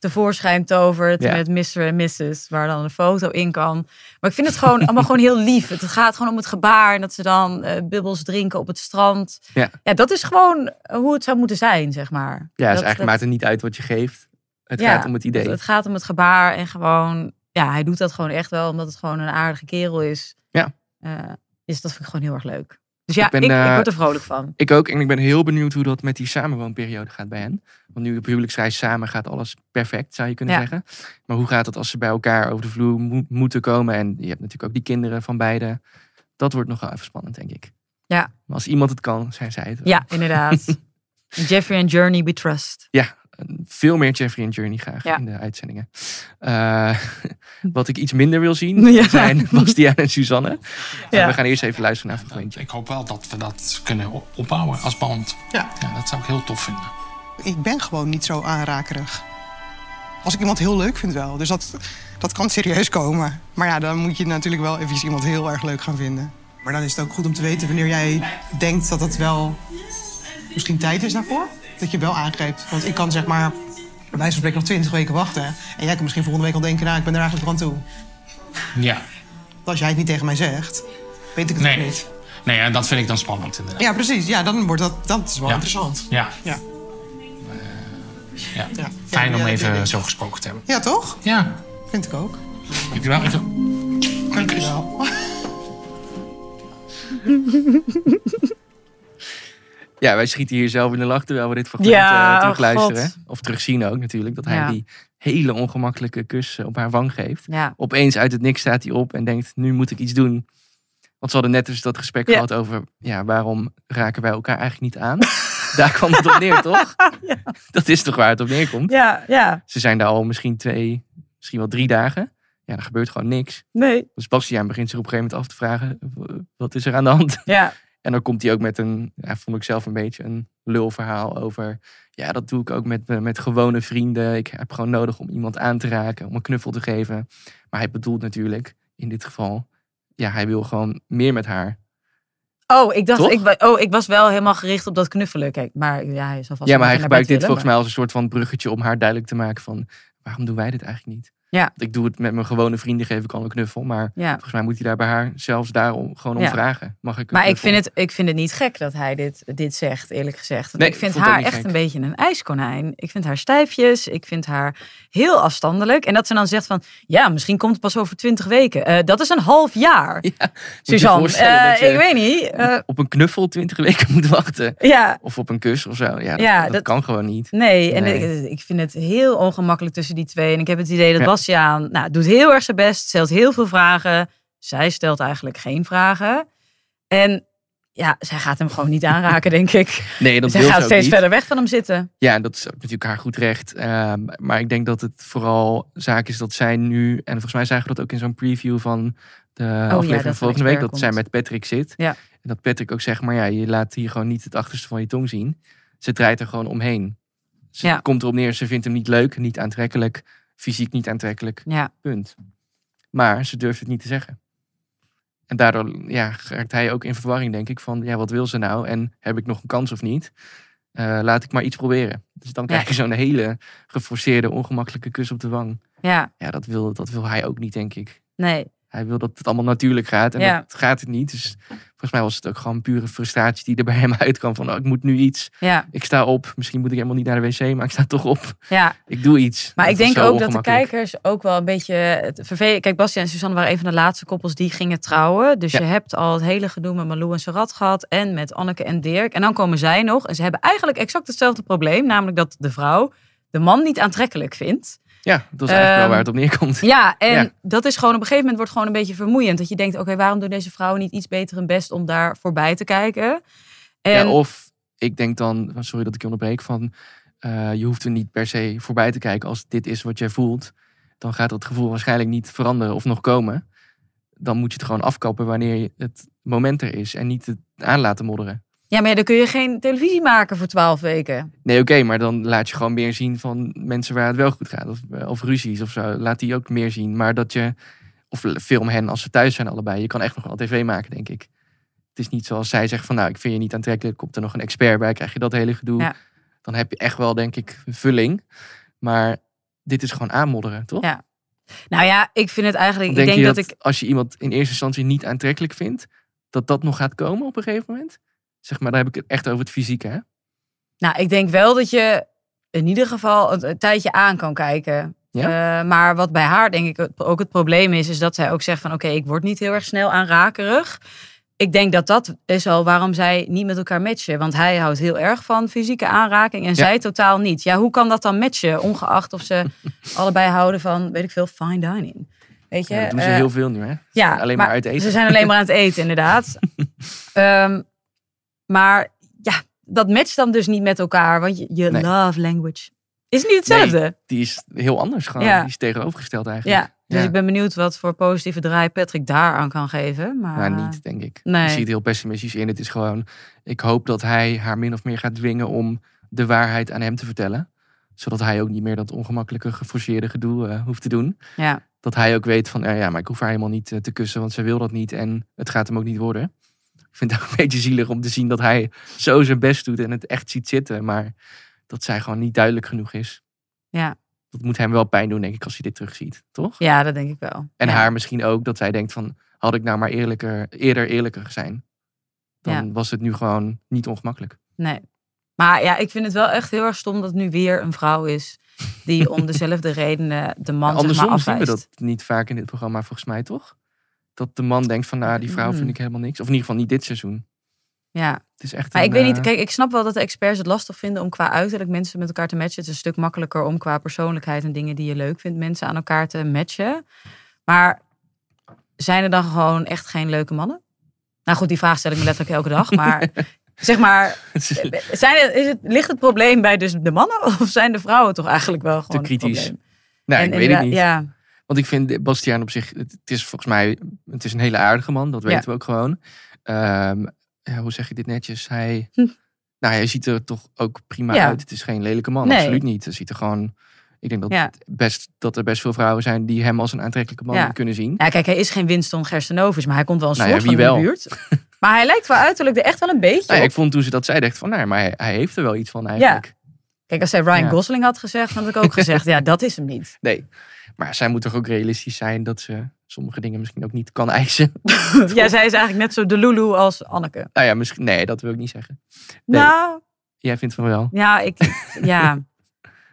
tevoorschijn tovert Ja. met Mr. en Mrs. Waar dan een foto in kan. Maar ik vind het gewoon allemaal gewoon heel lief. Het gaat gewoon om het gebaar en dat ze dan eh, bubbels drinken op het strand. Ja. ja, dat is gewoon hoe het zou moeten zijn, zeg maar. Ja, dus Dat- eigenlijk dat- maakt het niet uit wat je geeft. Het Ja, gaat om het idee. Het, het gaat om het gebaar en gewoon, ja, hij doet dat gewoon echt wel omdat het gewoon een aardige kerel is. Ja. Eh, dus dat vind ik gewoon heel erg leuk. Dus ja, Ik ik, eh, word er vrolijk van. Ik ook. En ik ben heel benieuwd hoe dat met die samenwoonperiode gaat bij hen. Want nu op huwelijksreis samen gaat alles perfect, zou je kunnen Ja. zeggen. Maar hoe gaat het als ze bij elkaar over de vloer mo- moeten komen? En je hebt natuurlijk ook die kinderen van beide. Dat wordt nog wel even spannend, denk ik. Ja. Maar als iemand het kan, zijn zij het. wel. Ja, inderdaad. Jeffrey en Journey, we trust. Veel meer Jeffrey en Journey graag Ja. in de uitzendingen. Eh, wat ik iets minder wil zien Ja. zijn Bastiaan en Suzanne. Ja. We gaan eerst even luisteren naar een fragmentje. Ik hoop wel dat we dat kunnen op- opbouwen als band. Ja. ja, dat zou ik heel tof vinden. Ik ben gewoon niet zo aanrakerig. Als ik iemand heel leuk vind wel. Dus dat, dat kan serieus komen. Maar ja, dan moet je natuurlijk wel even iemand heel erg leuk gaan vinden. Maar dan is het ook goed om te weten wanneer jij denkt dat het wel misschien tijd is daarvoor. Dat je wel aangrijpt. Want ik kan zeg maar bij wijze van spreken nog 20 weken wachten. En jij kan misschien volgende week al denken, nou ik ben er eigenlijk aan toe. Ja. Als jij het niet tegen mij zegt, weet ik het Nee. ook niet. Nee, ja, dat vind ik dan spannend inderdaad. Ja, precies. Ja, dan wordt dat, dat is wel Ja. interessant. Ja. Ja. ja. Ja. Fijn om even zo gesproken te hebben. Ja, toch? Ja. Vind ik ook. Dankjewel. Even. Dank je wel. Ja, wij schieten hier zelf in de lach terwijl we dit fragment Ja, eh, oh terugluisteren. God. Of terugzien ook natuurlijk. Dat hij Ja. die hele ongemakkelijke kus eh, op haar wang geeft. Ja. Opeens uit het niks staat hij op en denkt, nu moet ik iets doen. Want ze hadden net dus dat gesprek Ja. gehad over, ja, waarom raken wij elkaar eigenlijk niet aan? Daar kwam het op neer, toch? Dat is toch waar het op neerkomt? Ja, ja. Ze zijn daar al misschien twee, misschien wel drie dagen. Ja, er gebeurt gewoon niks. Nee. Dus Bastiaan begint zich op een gegeven moment af te vragen, wat is er aan de hand? Ja. En dan komt hij ook met een, ja, vond ik zelf een beetje een lulverhaal over, ja, dat doe ik ook met, met gewone vrienden. Ik heb gewoon nodig om iemand aan te raken, om een knuffel te geven. Maar hij bedoelt natuurlijk, in dit geval, ja, hij wil gewoon meer met haar. Oh, ik dacht, Toch? ik, oh, ik was wel helemaal gericht op dat knuffelen. Kijk, maar ja, hij zal vast ja, maar hij gebruikt dit willen, volgens maar- mij als een soort van bruggetje om haar duidelijk te maken van, waarom doen wij dit eigenlijk niet? Ja. Ik doe het met mijn gewone vrienden, geef ik al een knuffel. Maar Ja. volgens mij moet hij daar bij haar zelfs daarom gewoon om Ja. vragen. Mag ik Maar ik vind, het, ik vind het niet gek dat hij dit, dit zegt, eerlijk gezegd. Want Nee, ik vind ik haar echt gek. een beetje een ijskonijn. Ik vind haar stijfjes. Ik vind haar heel afstandelijk. En dat ze dan zegt van, ja, misschien komt het pas over twintig weken. Eh, dat is een half jaar. Je Suzanne, je ik weet niet. eh, op een knuffel twintig weken moet wachten. ja, Of op een kus of zo. Ja, dat, Ja, kan gewoon niet. Nee, en Nee. Ik, ik vind het heel ongemakkelijk tussen die twee. En ik heb het idee dat Ja. Bastiaan nou, doet heel erg zijn best, stelt heel veel vragen. Zij stelt eigenlijk geen vragen. En ja, zij gaat hem gewoon niet aanraken, denk ik. Nee, dat zij gaat steeds niet. verder weg van hem zitten. Ja, en dat is ook natuurlijk haar goed recht. Ehm, maar ik denk dat het vooral zaak is dat zij nu... En volgens mij zagen we dat ook in zo'n preview van de aflevering Oh er volgende week. Dat zij met Patrick zit. Ja. En dat Patrick ook zegt, maar ja, je laat hier gewoon niet het achterste van je tong zien. Ze draait er gewoon omheen. Ze Ja. komt erop neer, ze vindt hem niet leuk, niet aantrekkelijk. Fysiek niet aantrekkelijk. Ja, Punt. Maar ze durft het niet te zeggen. En daardoor ja, raakt hij ook in verwarring, denk ik, van ja, wat wil ze nou? En heb ik nog een kans of niet? Eh, laat ik maar iets proberen. Dus dan krijg je zo'n hele geforceerde, ongemakkelijke kus op de wang. ja, Ja, dat wil, dat wil hij ook niet, denk ik. nee. Hij wil dat het allemaal natuurlijk gaat. En Ja. dat gaat het niet. Dus volgens mij was het ook gewoon pure frustratie die er bij hem uitkwam. Van, oh, ik moet nu iets. Ja, Ik sta op. Misschien moet ik helemaal niet naar de wc, maar ik sta toch op. ja. Ik doe iets. Maar Dat ik denk ook dat de kijkers ook wel een beetje het vervelend... Kijk, Bastiaan en Suzanne waren een van de laatste koppels die gingen trouwen. Dus Ja. je hebt al het hele gedoe met Malou en Sarat gehad. En met Anneke en Dirk. En dan komen zij nog. En ze hebben eigenlijk exact hetzelfde probleem. Namelijk dat de vrouw de man niet aantrekkelijk vindt. Ja, dat is eigenlijk wel Ehm, waar het op neerkomt. Ja, en Ja. dat is gewoon op een gegeven moment wordt gewoon een beetje vermoeiend. Dat je denkt, oké, waarom doen deze vrouwen niet iets beter hun best om daar voorbij te kijken? En Ja, of ik denk dan, sorry dat ik je onderbreek, van eh, je hoeft er niet per se voorbij te kijken als dit is wat jij voelt. Dan gaat dat gevoel waarschijnlijk niet veranderen of nog komen. Dan moet je het gewoon afkappen wanneer je- het moment er is en niet het aan laten modderen. Ja, maar ja, dan kun je geen televisie maken voor twaalf weken. Nee, oké, maar dan laat je gewoon meer zien van mensen waar het wel goed gaat. Of, eh, of ruzies of zo. Laat die ook meer zien. Maar dat je, of film hen als ze thuis zijn allebei. Je kan echt nog wel tv maken, denk ik. Het is niet zoals zij zegt van, nou, ik vind je niet aantrekkelijk. Komt er nog een expert bij, krijg je dat hele gedoe. Ja. Dan heb je echt wel, denk ik, vulling. Maar dit is gewoon aanmodderen, toch? Ja. Nou ja, ik vind het eigenlijk. Denk ik denk je dat, dat, ik. als je iemand in eerste instantie niet aantrekkelijk vindt, dat dat nog gaat komen op een gegeven moment? Zeg maar, dan heb ik het echt over het fysieke, hè? Nou, ik denk wel dat je in ieder geval een, een tijdje aan kan kijken. Ja? Eh, maar wat bij haar denk ik ook het probleem is, is dat zij ook zegt van oké, ik word niet heel erg snel aanrakerig. Ik denk dat dat is al waarom zij niet met elkaar matchen. Want hij houdt heel erg van fysieke aanraking en zij totaal niet. Ja, hoe kan dat dan matchen? Ongeacht of ze allebei houden van, weet ik veel, fine dining. Weet je? Ja, dat doen ze Eh, heel veel nu, hè? ja, alleen maar, uit eten. Ze zijn alleen maar aan het eten, inderdaad. Ehm, maar ja, dat matcht dan dus niet met elkaar. Want je, je Nee. love language is niet hetzelfde. Nee, die is heel anders gewoon. Ja. Die is tegenovergesteld eigenlijk. Ja, dus ik ben benieuwd wat voor positieve draai Patrick daar aan kan geven. Maar Maar niet, denk ik. nee. Je ziet het heel pessimistisch in. Het is gewoon, ik hoop dat hij haar min of meer gaat dwingen om de waarheid aan hem te vertellen. Zodat hij ook niet meer dat ongemakkelijke, geforceerde gedoe eh, hoeft te doen. ja, Dat hij ook weet van, eh, ja, maar ik hoef haar helemaal niet eh, te kussen, want zij wil dat niet. En het gaat hem ook niet worden. Ik vind het ook een beetje zielig om te zien dat hij zo zijn best doet en het echt ziet zitten. Maar dat zij gewoon niet duidelijk genoeg is. ja. Dat moet hem wel pijn doen, denk ik, als hij dit terugziet. Toch? ja, dat denk ik wel. En ja. haar misschien ook, dat zij denkt van, had ik nou maar eerlijker, eerder eerlijker zijn. Dan Ja. was het nu gewoon niet ongemakkelijk. Nee. Maar ja, ik vind het wel echt heel erg stom dat nu weer een vrouw is die om dezelfde redenen de man zeg Andersom maar zien we afwijst. dat niet vaak in dit programma, volgens mij, toch? Dat de man denkt van, nou, die vrouw Mm. vind ik helemaal niks. Of in ieder geval niet dit seizoen. Ja, Het is echt maar een, ik weet niet. eh, Kijk, ik snap wel dat de experts het lastig vinden om qua uiterlijk mensen met elkaar te matchen. Het is een stuk makkelijker om qua persoonlijkheid en dingen die je leuk vindt mensen aan elkaar te matchen. Maar zijn er dan gewoon echt geen leuke mannen? Nou goed, die vraag stel ik me letterlijk elke dag. Maar zeg maar, zijn is het, ligt het probleem bij dus de mannen of zijn de vrouwen toch eigenlijk wel gewoon kritisch. het probleem? Nee, En ik weet het niet. Ja, Want ik vind Bastiaan op zich, het is volgens mij, het is een hele aardige man, dat Ja. weten we ook gewoon. Ehm, ja, hoe zeg je dit netjes? Hij, Hm. nou, hij ziet er toch ook prima Ja. uit. Het is geen lelijke man, Nee. absoluut niet. Hij ziet er gewoon, ik denk dat, Ja. best, dat er best veel vrouwen zijn die hem als een aantrekkelijke man Ja. kunnen zien. ja, kijk, hij is geen Winston Gerstenovis, maar hij komt wel een Nou soort wie van wel? de buurt. Maar hij lijkt wel uiterlijk er echt wel een beetje Nou ik vond toen ze dat zei, dacht van, nou, maar hij, hij heeft er wel iets van eigenlijk. Kijk, als zij Ryan. Gosling had gezegd, dan had ik ook gezegd, ja, dat is hem niet. Nee, maar zij moet toch ook realistisch zijn dat ze sommige dingen misschien ook niet kan eisen. ja, zij is eigenlijk net zo de Lulu als Anneke. nou ja, misschien, nee, dat wil ik niet zeggen. Nee. Nou, Jij vindt van wel. ja, ik, ja.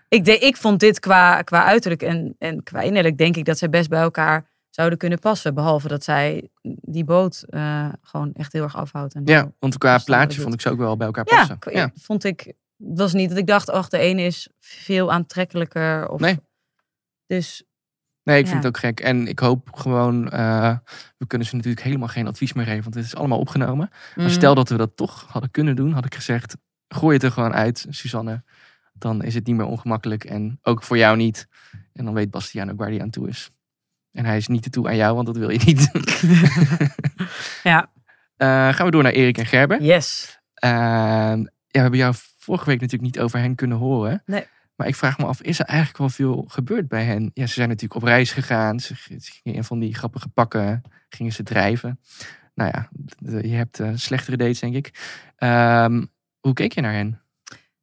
Ik, de, ik vond dit qua, qua uiterlijk en, en qua innerlijk denk ik dat zij best bij elkaar zouden kunnen passen. Behalve dat zij die boot eh, gewoon echt heel erg afhoudt. En Ja, want qua plaatje vond ik ze ook wel bij elkaar ja, passen. ik- Ja. vond ik. Het was niet dat ik dacht, ach, de ene is veel aantrekkelijker. Of, Nee. Dus Nee, ik Ja. vind het ook gek. En ik hoop gewoon, eh, we kunnen ze natuurlijk helemaal geen advies meer geven, want het is allemaal opgenomen. Maar mm, stel dat we dat toch hadden kunnen doen, had ik gezegd, gooi het er gewoon uit, Suzanne. Dan is het niet meer ongemakkelijk en ook voor jou niet. En dan weet Bastiaan ook waar hij aan toe is. En hij is niet te toe aan jou, want dat wil je niet. Ja. Eh, gaan we door naar Erik en Gerben. yes. Eh, ja, we hebben jou vorige week natuurlijk niet over hen kunnen horen. Nee. Maar ik vraag me af, is er eigenlijk wel veel gebeurd bij hen? Ja, ze zijn natuurlijk op reis gegaan. Ze gingen in van die grappige pakken gingen ze drijven. Nou ja, je hebt eh, slechtere dates, denk ik. Ehm, hoe keek je naar hen?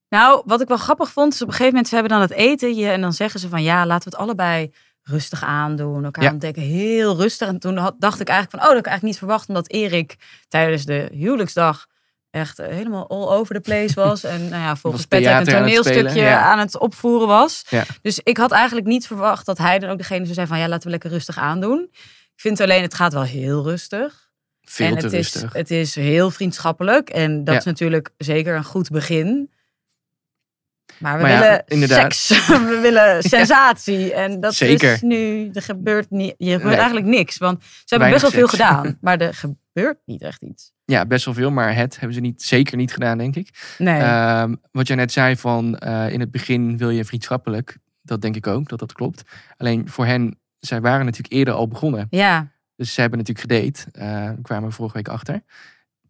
Nou, wat ik wel grappig vond, is op een gegeven moment, ze hebben dan het eten je, en dan zeggen ze van ja, laten we het allebei rustig aandoen. Elkaar Ja. ontdekken, heel rustig. En toen had, dacht ik eigenlijk van, oh, dat had ik eigenlijk niet verwacht, omdat Erik tijdens de huwelijksdag echt eh, helemaal all over the place was. En nou ja, volgens Patrick een theater aan het toneelstukje ja. aan het opvoeren was. Ja. Dus ik had eigenlijk niet verwacht dat hij dan ook degene zou zijn van ja, laten we lekker rustig aandoen. Ik vind alleen, het gaat wel heel rustig. Veel en te het rustig. Is, het is heel vriendschappelijk. En dat Ja. is natuurlijk zeker een goed begin. Maar we Maar willen inderdaad. seks. we willen sensatie. En dat Zeker. is nu... Er gebeurt, niet, er gebeurt Nee. eigenlijk niks. Want ze hebben Weinig best wel veel gedaan. Maar er gebeurt niet echt iets. Ja, best wel veel, maar het hebben ze niet, zeker niet gedaan, denk ik. Nee. Ehm, wat jij net zei van eh, in het begin wil je vriendschappelijk. Dat denk ik ook, dat dat klopt. Alleen voor hen, zij waren natuurlijk eerder al begonnen. ja, Dus ze hebben natuurlijk gedate. daar kwamen we vorige week achter.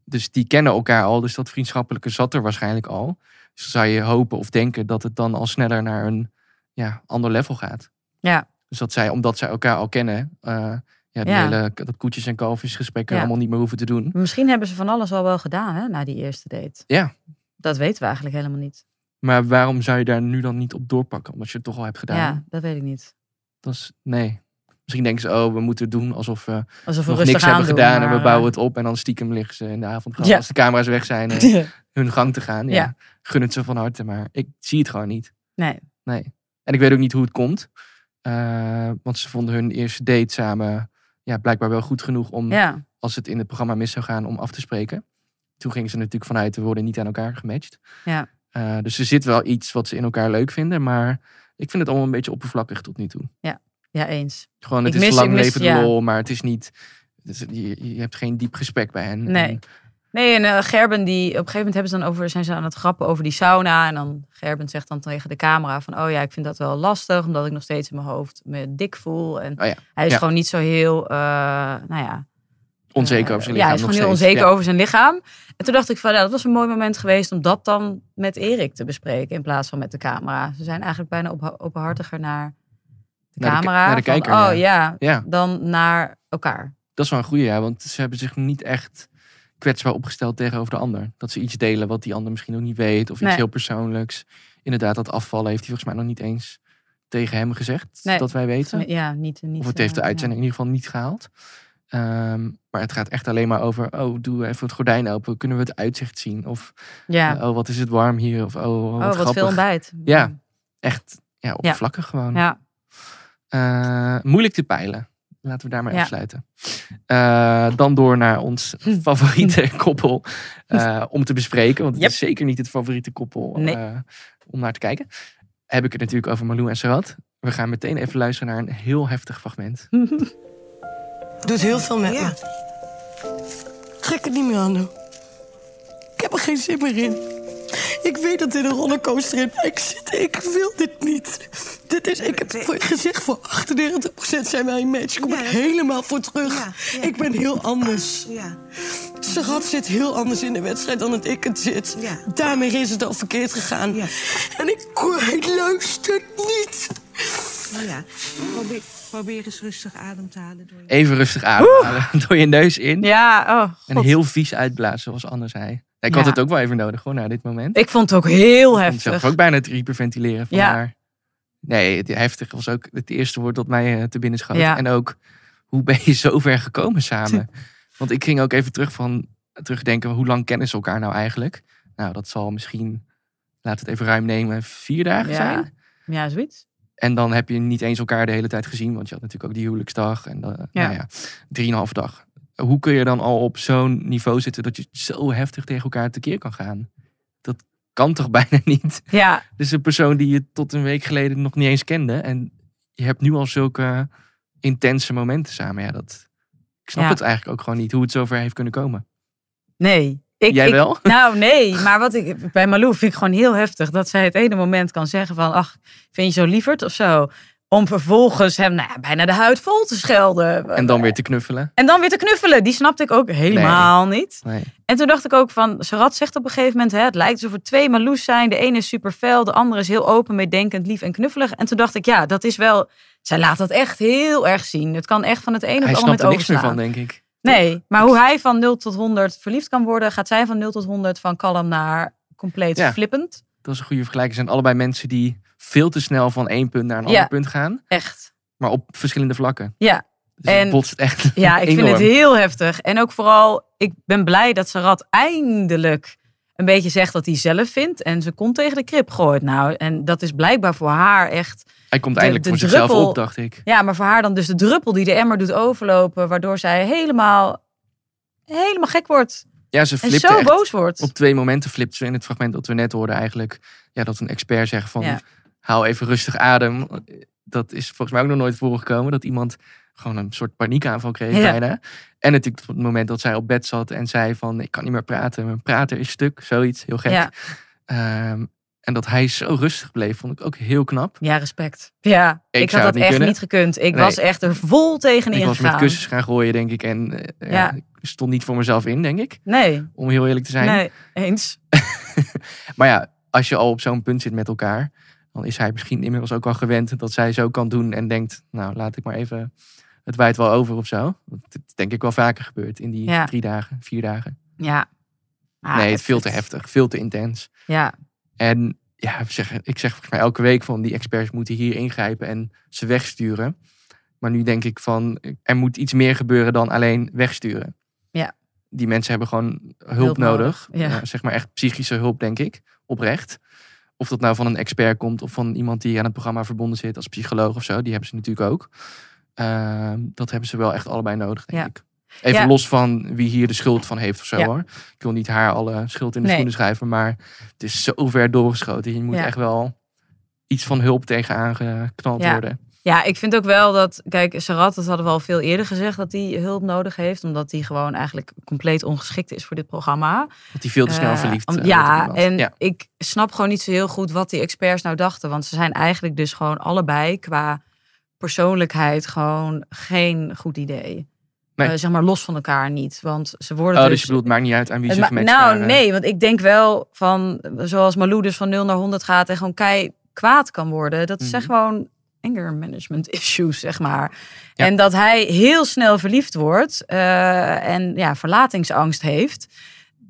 Dus die kennen elkaar al. Dus dat vriendschappelijke zat er waarschijnlijk al. Dus dan zou je hopen of denken dat het dan al sneller naar een ja, ander level gaat. Ja. Dus dat zij, omdat zij elkaar al kennen, eh ja, die Ja. hele dat koetjes en kalfjesgesprekken Ja. allemaal niet meer hoeven te doen. misschien hebben ze van alles al wel gedaan hè, na die eerste date. Ja. Dat weten we eigenlijk helemaal niet. Maar waarom zou je daar nu dan niet op doorpakken? Omdat je het toch al hebt gedaan. Ja, dat weet ik niet. Dat is, nee. Misschien denken ze, oh, we moeten doen alsof we Alsof we nog niks hebben gedaan. En we bouwen het op. En dan stiekem liggen ze in de avond. Ja. Als de camera's weg zijn. eh, hun gang te gaan. Ja. Ja. Gun het ze van harte, maar ik zie het gewoon niet. Nee. Nee. En ik weet ook niet hoe het komt. Eh, want ze vonden hun eerste date samen ja, blijkbaar wel goed genoeg om, Ja. als het in het programma mis zou gaan, om af te spreken. Toen gingen ze natuurlijk vanuit, we worden niet aan elkaar gematcht. Ja. Eh, dus er zit wel iets wat ze in elkaar leuk vinden, maar ik vind het allemaal een beetje oppervlakkig tot nu toe. ja, eens. Gewoon, het Ik is mis- lang mis- leven de ja. lol, maar het is niet, je, je hebt geen diep gesprek bij hen. Nee. En- Nee, en eh, Gerben, die, op een gegeven moment hebben ze dan over, zijn ze aan het grappen over die sauna. En dan Gerben zegt dan tegen de camera van, oh ja, ik vind dat wel lastig, omdat ik nog steeds in mijn hoofd me dik voel. En Oh ja. hij is Ja. gewoon niet zo heel, eh, nou ja. onzeker eh, over zijn Ja, lichaam. hij is gewoon heel steeds. onzeker Ja. over zijn lichaam. En toen dacht ik van, ja, dat was een mooi moment geweest om dat dan met Erik te bespreken in plaats van met de camera. Ze zijn eigenlijk bijna op, openhartiger naar de Naar de ki- camera. naar de van, kijker, oh ja. ja, Ja. dan naar elkaar. Dat is wel een goede, ja. Want ze hebben zich niet echt kwetsbaar opgesteld tegenover de ander. Dat ze iets delen wat die ander misschien nog niet weet. Of iets Nee. heel persoonlijks. Inderdaad, dat afvallen heeft hij volgens mij nog niet eens tegen hem gezegd. Nee. Dat wij weten. Ja, niet, niet Of het heeft de eh, uitzending in ieder geval niet gehaald. Ehm, maar het gaat echt alleen maar over, oh, doe even het gordijn open. Kunnen we het uitzicht zien? Of, Ja, eh, oh, wat is het warm hier? Of, oh, oh, wat, oh, wat grappig. veel ontbijt. Ja. Echt, ja, oppervlakkig gewoon. Ja. Eh, moeilijk te peilen. Laten we daar maar Ja. afsluiten. Eh, dan door naar ons favoriete koppel eh, om te bespreken. Want het Yep. is zeker niet het favoriete koppel Nee. eh, om naar te kijken. Heb ik het natuurlijk over Malou en Sarat. We gaan meteen even luisteren naar een heel heftig fragment. Doet heel veel met me. Trek het niet meer aan, nou. Ik heb er geen zin meer in. Ik weet dat dit een rollercoaster in mij zit. Ik wil dit niet. Dit is, ik heb voor gezegd, voor 98% zijn wij een match. Kom ik helemaal voor terug. Ik ben heel anders. Ja. Sarat zit heel anders in de wedstrijd dan dat ik het zit. Daarmee is het al verkeerd gegaan. En ik, ik luister niet. Nou ja, probeer, probeer eens rustig adem te halen. Door je... Even rustig ademhalen. Door je neus in. Ja, oh. En heel vies uitblazen, zoals Anne zei. Ja, ik had het ook wel even nodig, gewoon na dit moment. Ik vond het ook heel Ik vond heftig. zelf ook bijna het hyperventileren van Ja. haar. Nee, het heftig was ook het eerste woord dat mij eh, te binnen schoot. Ja. En ook, hoe ben je zo ver gekomen samen? Want ik ging ook even terug van, terugdenken, hoe lang kennen ze elkaar nou eigenlijk? Nou, dat zal misschien, laat het even ruim nemen, vier dagen Ja. zijn. Ja, zoiets. En dan heb je niet eens elkaar de hele tijd gezien, want je had natuurlijk ook die huwelijksdag en de, Ja. nou ja, drieënhalve dag. Hoe kun je dan al op zo'n niveau zitten dat je zo heftig tegen elkaar tekeer kan gaan? Dat kan toch bijna niet? Ja, Dus een persoon die je tot een week geleden nog niet eens kende. En je hebt nu al zulke intense momenten samen. Ja, dat, ik snap Ja. het eigenlijk ook gewoon niet hoe het zover heeft kunnen komen. nee. Ik, Jij ik- wel? Nou, nee. Maar wat ik bij Malou vind ik gewoon heel heftig. Dat zij het ene moment kan zeggen van... Ach, vind je zo lieverd of zo? Om vervolgens hem nou ja, bijna de huid vol te schelden. En dan weer te knuffelen. En dan weer te knuffelen. Die snapte ik ook helemaal niet. Nee. En toen dacht ik ook van, Sarat zegt op een gegeven moment, hè, het lijkt alsof er twee Marloes zijn. De ene is super fel, de andere is heel open, meedenkend, lief en knuffelig. En toen dacht ik, ja, dat is wel, zij laat dat echt heel erg zien. Het kan echt van het ene op Hij het andere snapt er moment niks meer van, denk ik. Nee, maar hoe hij van 0 tot 100 verliefd kan worden, gaat zij van 0 tot 100 van kalm naar compleet Ja. flippend. Dat is een goede vergelijking. Zijn allebei mensen die veel te snel van één punt naar een Ja. ander punt gaan. Echt. Maar op verschillende vlakken. Ja. Dus het botst echt Ja, ik vind het heel heftig. En ook vooral, ik ben blij dat Sarat eindelijk een beetje zegt wat hij zelf vindt. En ze kont tegen de krip gooit. Nou, en dat is blijkbaar voor haar echt... Hij komt de- eindelijk de voor zichzelf op, dacht ik. Ja, maar voor haar dan dus de druppel die de emmer doet overlopen. Waardoor zij helemaal, helemaal gek wordt. Ja, ze En flipt zo echt. boos wordt. Op twee momenten flipt ze in het fragment dat we net hoorden eigenlijk. Ja, dat een expert zegt van, Ja. haal even rustig adem. Dat is volgens mij ook nog nooit voorgekomen. Dat iemand gewoon een soort paniekaanval kreeg Ja. bijna. En natuurlijk op het moment dat zij op bed zat en zei van, ik kan niet meer praten. Mijn prater is stuk. Zoiets, heel gek. Ja. Ehm, en dat hij zo rustig bleef, vond ik ook heel knap. Ja, respect. Ja, Ik had dat niet echt kunnen. niet gekund. Ik Nee. was echt er vol tegenin Ik was met kussens gaan gooien, denk ik. En eh, ja. Ik stond niet voor mezelf in, denk ik. Nee, Om heel eerlijk te zijn. nee, eens. Maar ja, als je al op zo'n punt zit met elkaar, dan is hij misschien inmiddels ook wel gewend dat zij zo kan doen en denkt, nou laat ik maar even het waait wel over of zo. Het is denk ik wel vaker gebeurd in die Ja. drie dagen, vier dagen. Ja. Ah, nee, het is veel te heftig, veel te intens. Ja, En ja, ik zeg volgens mij elke week van die experts moeten hier ingrijpen en ze wegsturen. Maar nu denk ik van, er moet iets meer gebeuren dan alleen wegsturen. Ja. Die mensen hebben gewoon hulp, Hulp nodig. nodig, ja. Zeg maar echt psychische hulp, denk ik. Oprecht. Of dat nou van een expert komt of van iemand die aan het programma verbonden zit als psycholoog of zo. Die hebben ze natuurlijk ook. Ehm, dat hebben ze wel echt allebei nodig, denk Ja. ik. Even Ja. los van wie hier de schuld van heeft of zo Ja. hoor. Ik wil niet haar alle schuld in de Nee. schoenen schrijven. Maar het is zo ver doorgeschoten. Je moet echt wel iets van hulp tegenaan geknald worden. Ja, ik vind ook wel dat, kijk, Sarat, dat hadden we al veel eerder gezegd, dat hij hulp nodig heeft. Omdat hij gewoon eigenlijk compleet ongeschikt is voor dit programma. Dat hij veel te snel Eh, verliefd eh, Ja, en ja. ik snap gewoon niet zo heel goed wat die experts nou dachten. Want ze zijn eigenlijk dus gewoon allebei qua persoonlijkheid gewoon geen goed idee. Nee. Eh, zeg maar los van elkaar niet. Want ze worden Oh, dus... dus je bedoelt, maakt niet uit aan wie ze ma- gematcht nou, waren. nee, want ik denk wel van, zoals Malou dus van 0 naar 100 gaat en gewoon kei kwaad kan worden. Dat zijn Mhm. gewoon anger management issues, zeg maar. Ja. En dat hij heel snel verliefd wordt eh, en ja, verlatingsangst heeft.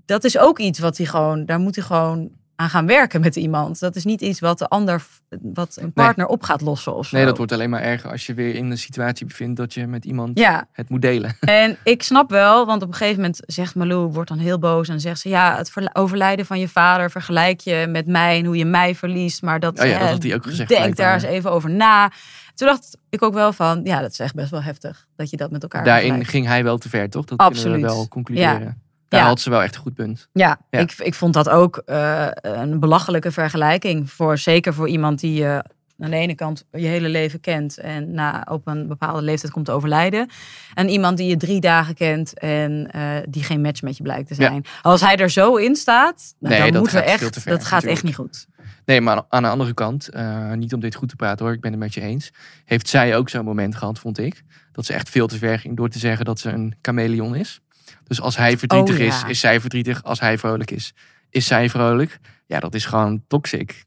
Dat is ook iets wat hij gewoon, daar moet hij gewoon aan gaan werken met iemand. Dat is niet iets wat de ander, wat een partner op gaat lossen of zo. Nee, dat wordt alleen maar erger als je weer in een situatie bevindt dat je met iemand Ja, het moet delen. En ik snap wel, want op een gegeven moment zegt Malou, wordt dan heel boos en zegt ze, ja, het overlijden van je vader vergelijk je met mij en hoe je mij verliest, maar dat, Oh ja, dat eh, had hij ook gezegd, denk daar eens even over na. Toen dacht ik ook wel van, ja, dat is echt best wel heftig dat je dat met elkaar Daarin vergelijkt. ging hij wel te ver, toch? Dat kunnen Absoluut. we wel concluderen. Ja. Daar Ja. had ze wel echt een goed punt. Ja, Ja. Ik, ik vond dat ook eh, een belachelijke vergelijking. Voor, zeker voor iemand die je aan de ene kant je hele leven kent en na op een bepaalde leeftijd komt te overlijden. En iemand die je drie dagen kent en eh, die geen match met je blijkt te Ja. zijn. Als hij er zo in staat, nou, Nee, dan dat moeten we echt, ver, dat gaat echt niet goed. Nee, maar aan de andere kant, eh, niet om dit goed te praten hoor, ik ben het met je eens. Heeft zij ook zo'n moment gehad, vond ik. Dat ze echt veel te ver ging door te zeggen dat ze een chameleon is. Dus als hij verdrietig Oh, ja. is, is zij verdrietig. Als hij vrolijk is, is zij vrolijk. Ja, dat is gewoon toxic.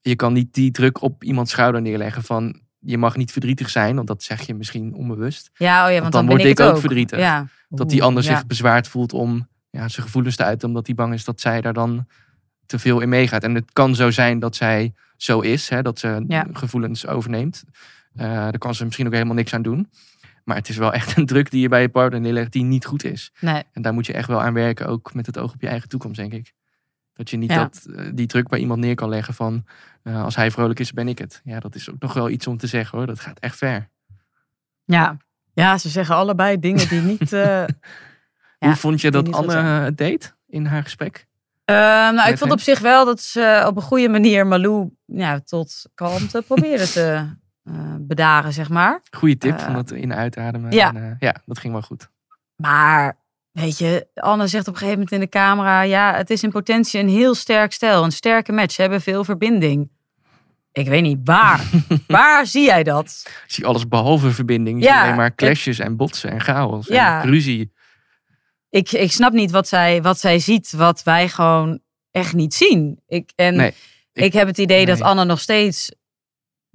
Je kan niet die druk op iemands schouder neerleggen van je mag niet verdrietig zijn, want dat zeg je misschien onbewust. Ja, oh ja, want, dan, word ik het ook, verdrietig. Ja. Dat die ander ja. zich bezwaard voelt om ja, zijn gevoelens te uiten, omdat hij bang is dat zij daar dan te veel in meegaat. En het kan zo zijn dat zij zo is, hè, dat ze gevoelens overneemt. Eh, daar kan ze misschien ook helemaal niks aan doen. Maar het is wel echt een druk die je bij je partner neerlegt die niet goed is. Nee. En daar moet je echt wel aan werken, ook met het oog op je eigen toekomst, denk ik. Dat je niet Ja. dat, eh, die druk bij iemand neer kan leggen van eh, als hij vrolijk is, ben ik het. Ja, dat is ook nog wel iets om te zeggen hoor. Dat gaat echt ver. Ja. ja, ze zeggen allebei dingen die niet... Ja, Hoe vond je dat Anne het deed in haar gesprek? Eh, nou, ik vond hem? op zich wel dat ze op een goede manier Malou ja, tot kalmte probeerde te bedaren, zeg maar. Goeie tip Eh, van dat in uitademen. ja. En, eh, ja, dat ging wel goed. Maar, weet je, Anne zegt op een gegeven moment in de camera... ja, het is in potentie een heel sterk stel, een sterke match. Ze hebben veel verbinding. Ik weet niet, waar? waar zie jij dat? Ik zie alles behalve verbinding. Ja, alleen maar clashes en botsen en chaos Ja. en ruzie. Ik, ik snap niet wat zij, wat zij ziet, wat wij gewoon echt niet zien. Ik, en Nee, ik, ik- heb het idee dat. Anne nog steeds...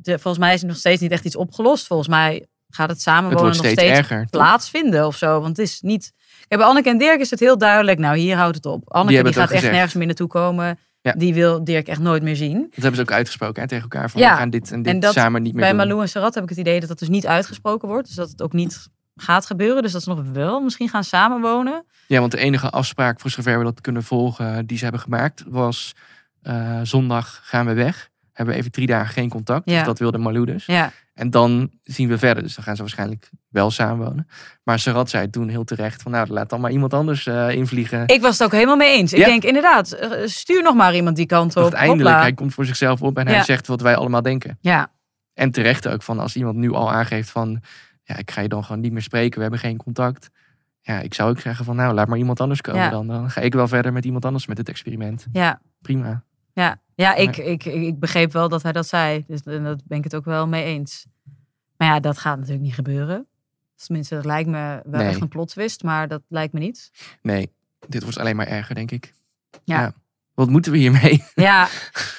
De, volgens mij is er nog steeds niet echt iets opgelost. Volgens mij gaat het samenwonen nog steeds erger, plaatsvinden of zo. Want het is niet... Kijk, bij Anneke en Dirk is het heel duidelijk. Nou, hier houdt het op. Anneke die, het gaat echt gezegd. nergens meer naartoe komen. Ja. Die wil Dirk echt nooit meer zien. Dat hebben ze ook uitgesproken hè, tegen elkaar. Van Ja, we gaan dit en dit En dat samen niet meer bij doen. Malou en Sarat heb ik het idee dat dat dus niet uitgesproken wordt. Dus dat het ook niet gaat gebeuren. Dus dat ze nog wel misschien gaan samenwonen. Ja, want de enige afspraak voor zover we dat kunnen volgen die ze hebben gemaakt was eh, zondag gaan we weg. Hebben even drie dagen geen contact. Ja. Dus dat wilde Malou dus. Ja, En dan zien we verder. Dus dan gaan ze waarschijnlijk wel samenwonen. Maar Sarat zei toen heel terecht van nou laat dan maar iemand anders eh, invliegen. ik was het ook helemaal mee eens. Ik denk inderdaad, eh, stuur nog maar iemand die kant op. Dacht eindelijk, Hopla. hij komt voor zichzelf op en hij zegt wat wij allemaal denken. Ja, En terecht ook van als iemand nu al aangeeft van ja, ik ga je dan gewoon niet meer spreken, we hebben geen contact. Ja, ik zou ook zeggen van nou, laat maar iemand anders komen dan. Dan ga ik wel verder met iemand anders met het experiment. ja, Prima. ja. Ja, ik, ik, ik begreep wel dat hij dat zei. Dus daar ben ik het ook wel mee eens. Maar ja, dat gaat natuurlijk niet gebeuren. Tenminste, dat lijkt me wel Nee. echt een plot twist. Maar dat lijkt me niet. Nee, dit wordt alleen maar erger, denk ik. Ja. Wat moeten we hiermee? Ja,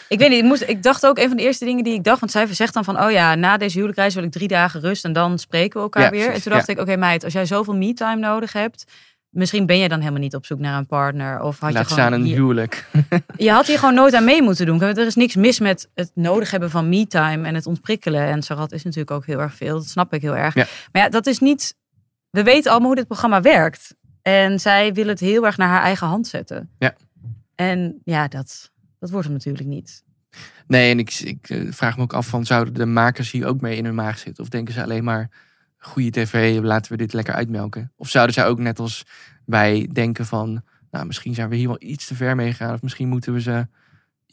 ik weet niet. Ik, moest, ik dacht ook, een van de eerste dingen die ik dacht, want zij zegt dan van, oh ja, na deze huwelijksreis wil ik drie dagen rust en dan spreken we elkaar Ja, weer. En toen dacht ja. ik, oké meid, als jij zoveel me-time nodig hebt, misschien ben je dan helemaal niet op zoek naar een partner. Of had Laat je staan gewoon een huwelijk. je had hier gewoon nooit aan mee moeten doen. Er is niks mis met het nodig hebben van me-time en het ontprikkelen. En Sarat is natuurlijk ook heel erg veel. Dat snap ik heel erg. Ja. Maar ja, dat is niet... We weten allemaal hoe dit programma werkt. En zij wil het heel erg naar haar eigen hand zetten. Ja. En ja, dat, dat wordt hem natuurlijk niet. Nee, en ik, ik eh, vraag me ook af van zouden de makers hier ook mee in hun maag zitten? Of denken ze alleen maar goede tv, laten we dit lekker uitmelken? Of zouden zij ook net als wij denken van, nou misschien zijn we hier wel iets te ver mee gegaan. Of misschien moeten we ze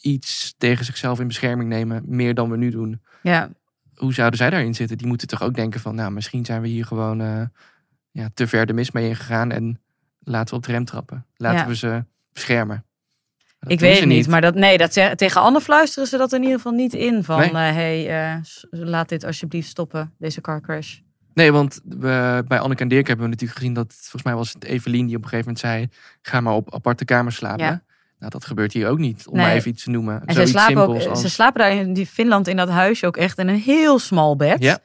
iets tegen zichzelf in bescherming nemen, meer dan we nu doen. Ja, Hoe zouden zij daarin zitten? Die moeten toch ook denken van, nou misschien zijn we hier gewoon eh, ja, te ver de mis mee ingegaan. En laten we op de rem trappen. Laten Ja. we ze beschermen. Dat ik weet het niet. Maar dat, nee, dat, tegen Anne fluisteren ze dat in ieder geval niet in. Van, Nee. eh, hey, eh, laat dit alsjeblieft stoppen, deze car crash. Nee, want we, bij Anneke en Dirk hebben we natuurlijk gezien dat, volgens mij was het Evelien die op een gegeven moment zei, ga maar op aparte kamers slapen. Ja. Nou, dat gebeurt hier ook niet, om Nee. maar even iets te noemen. En ze slapen, ook, als- ze slapen daar in die Finland in dat huisje ook echt in een heel smal bed. Ja.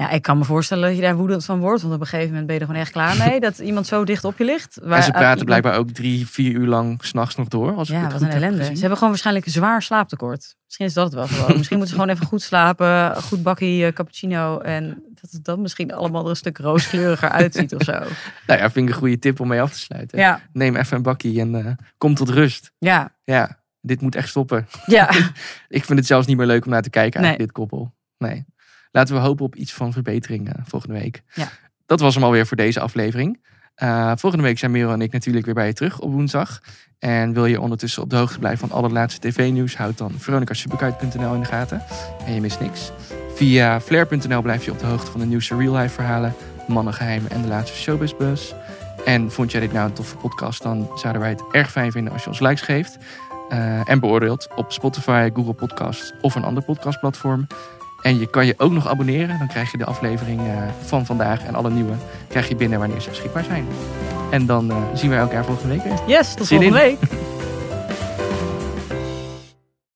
Ja, ik kan me voorstellen dat je daar woedend van wordt. Want op een gegeven moment ben je er gewoon echt klaar mee. dat iemand zo dicht op je ligt. Waar, en ze eh, praten iemand- blijkbaar ook drie, vier uur lang s'nachts nog door. Als Ja, wat een ellende. Ze hebben gewoon waarschijnlijk een zwaar slaaptekort. Misschien is dat het wel gewoon. misschien moeten ze gewoon even goed slapen. Goed bakkie eh, cappuccino. En dat het dan misschien allemaal er een stuk rooskleuriger uitziet of zo. Nou ja, vind ik een goede tip om mee af te sluiten. Ja, Neem even een bakkie en eh, kom tot rust. ja, Ja, dit moet echt stoppen. ja. Ik vind het zelfs niet meer leuk om naar te kijken, Nee. dit koppel. Nee. Laten we hopen op iets van verbetering eh, volgende week. Ja. Dat was hem alweer voor deze aflevering. Eh, volgende week zijn Merel en ik natuurlijk weer bij je terug op woensdag. En wil je ondertussen op de hoogte blijven van alle laatste tv-nieuws, houd dan veronicasuperkuit.nl in de gaten. En je mist niks. Via flair.nl blijf je op de hoogte van de nieuwste real-life verhalen, mannengeheimen en de laatste showbiz-buzz. En vond jij dit nou een toffe podcast, dan zouden wij het erg fijn vinden als je ons likes geeft. eh, en beoordeeld op Spotify, Google Podcast of een ander podcastplatform. En je kan je ook nog abonneren. Dan krijg je de aflevering eh, van vandaag en alle nieuwe krijg je binnen wanneer ze beschikbaar zijn. En dan eh, zien wij elkaar volgende week weer. Yes, tot Zin volgende in. week.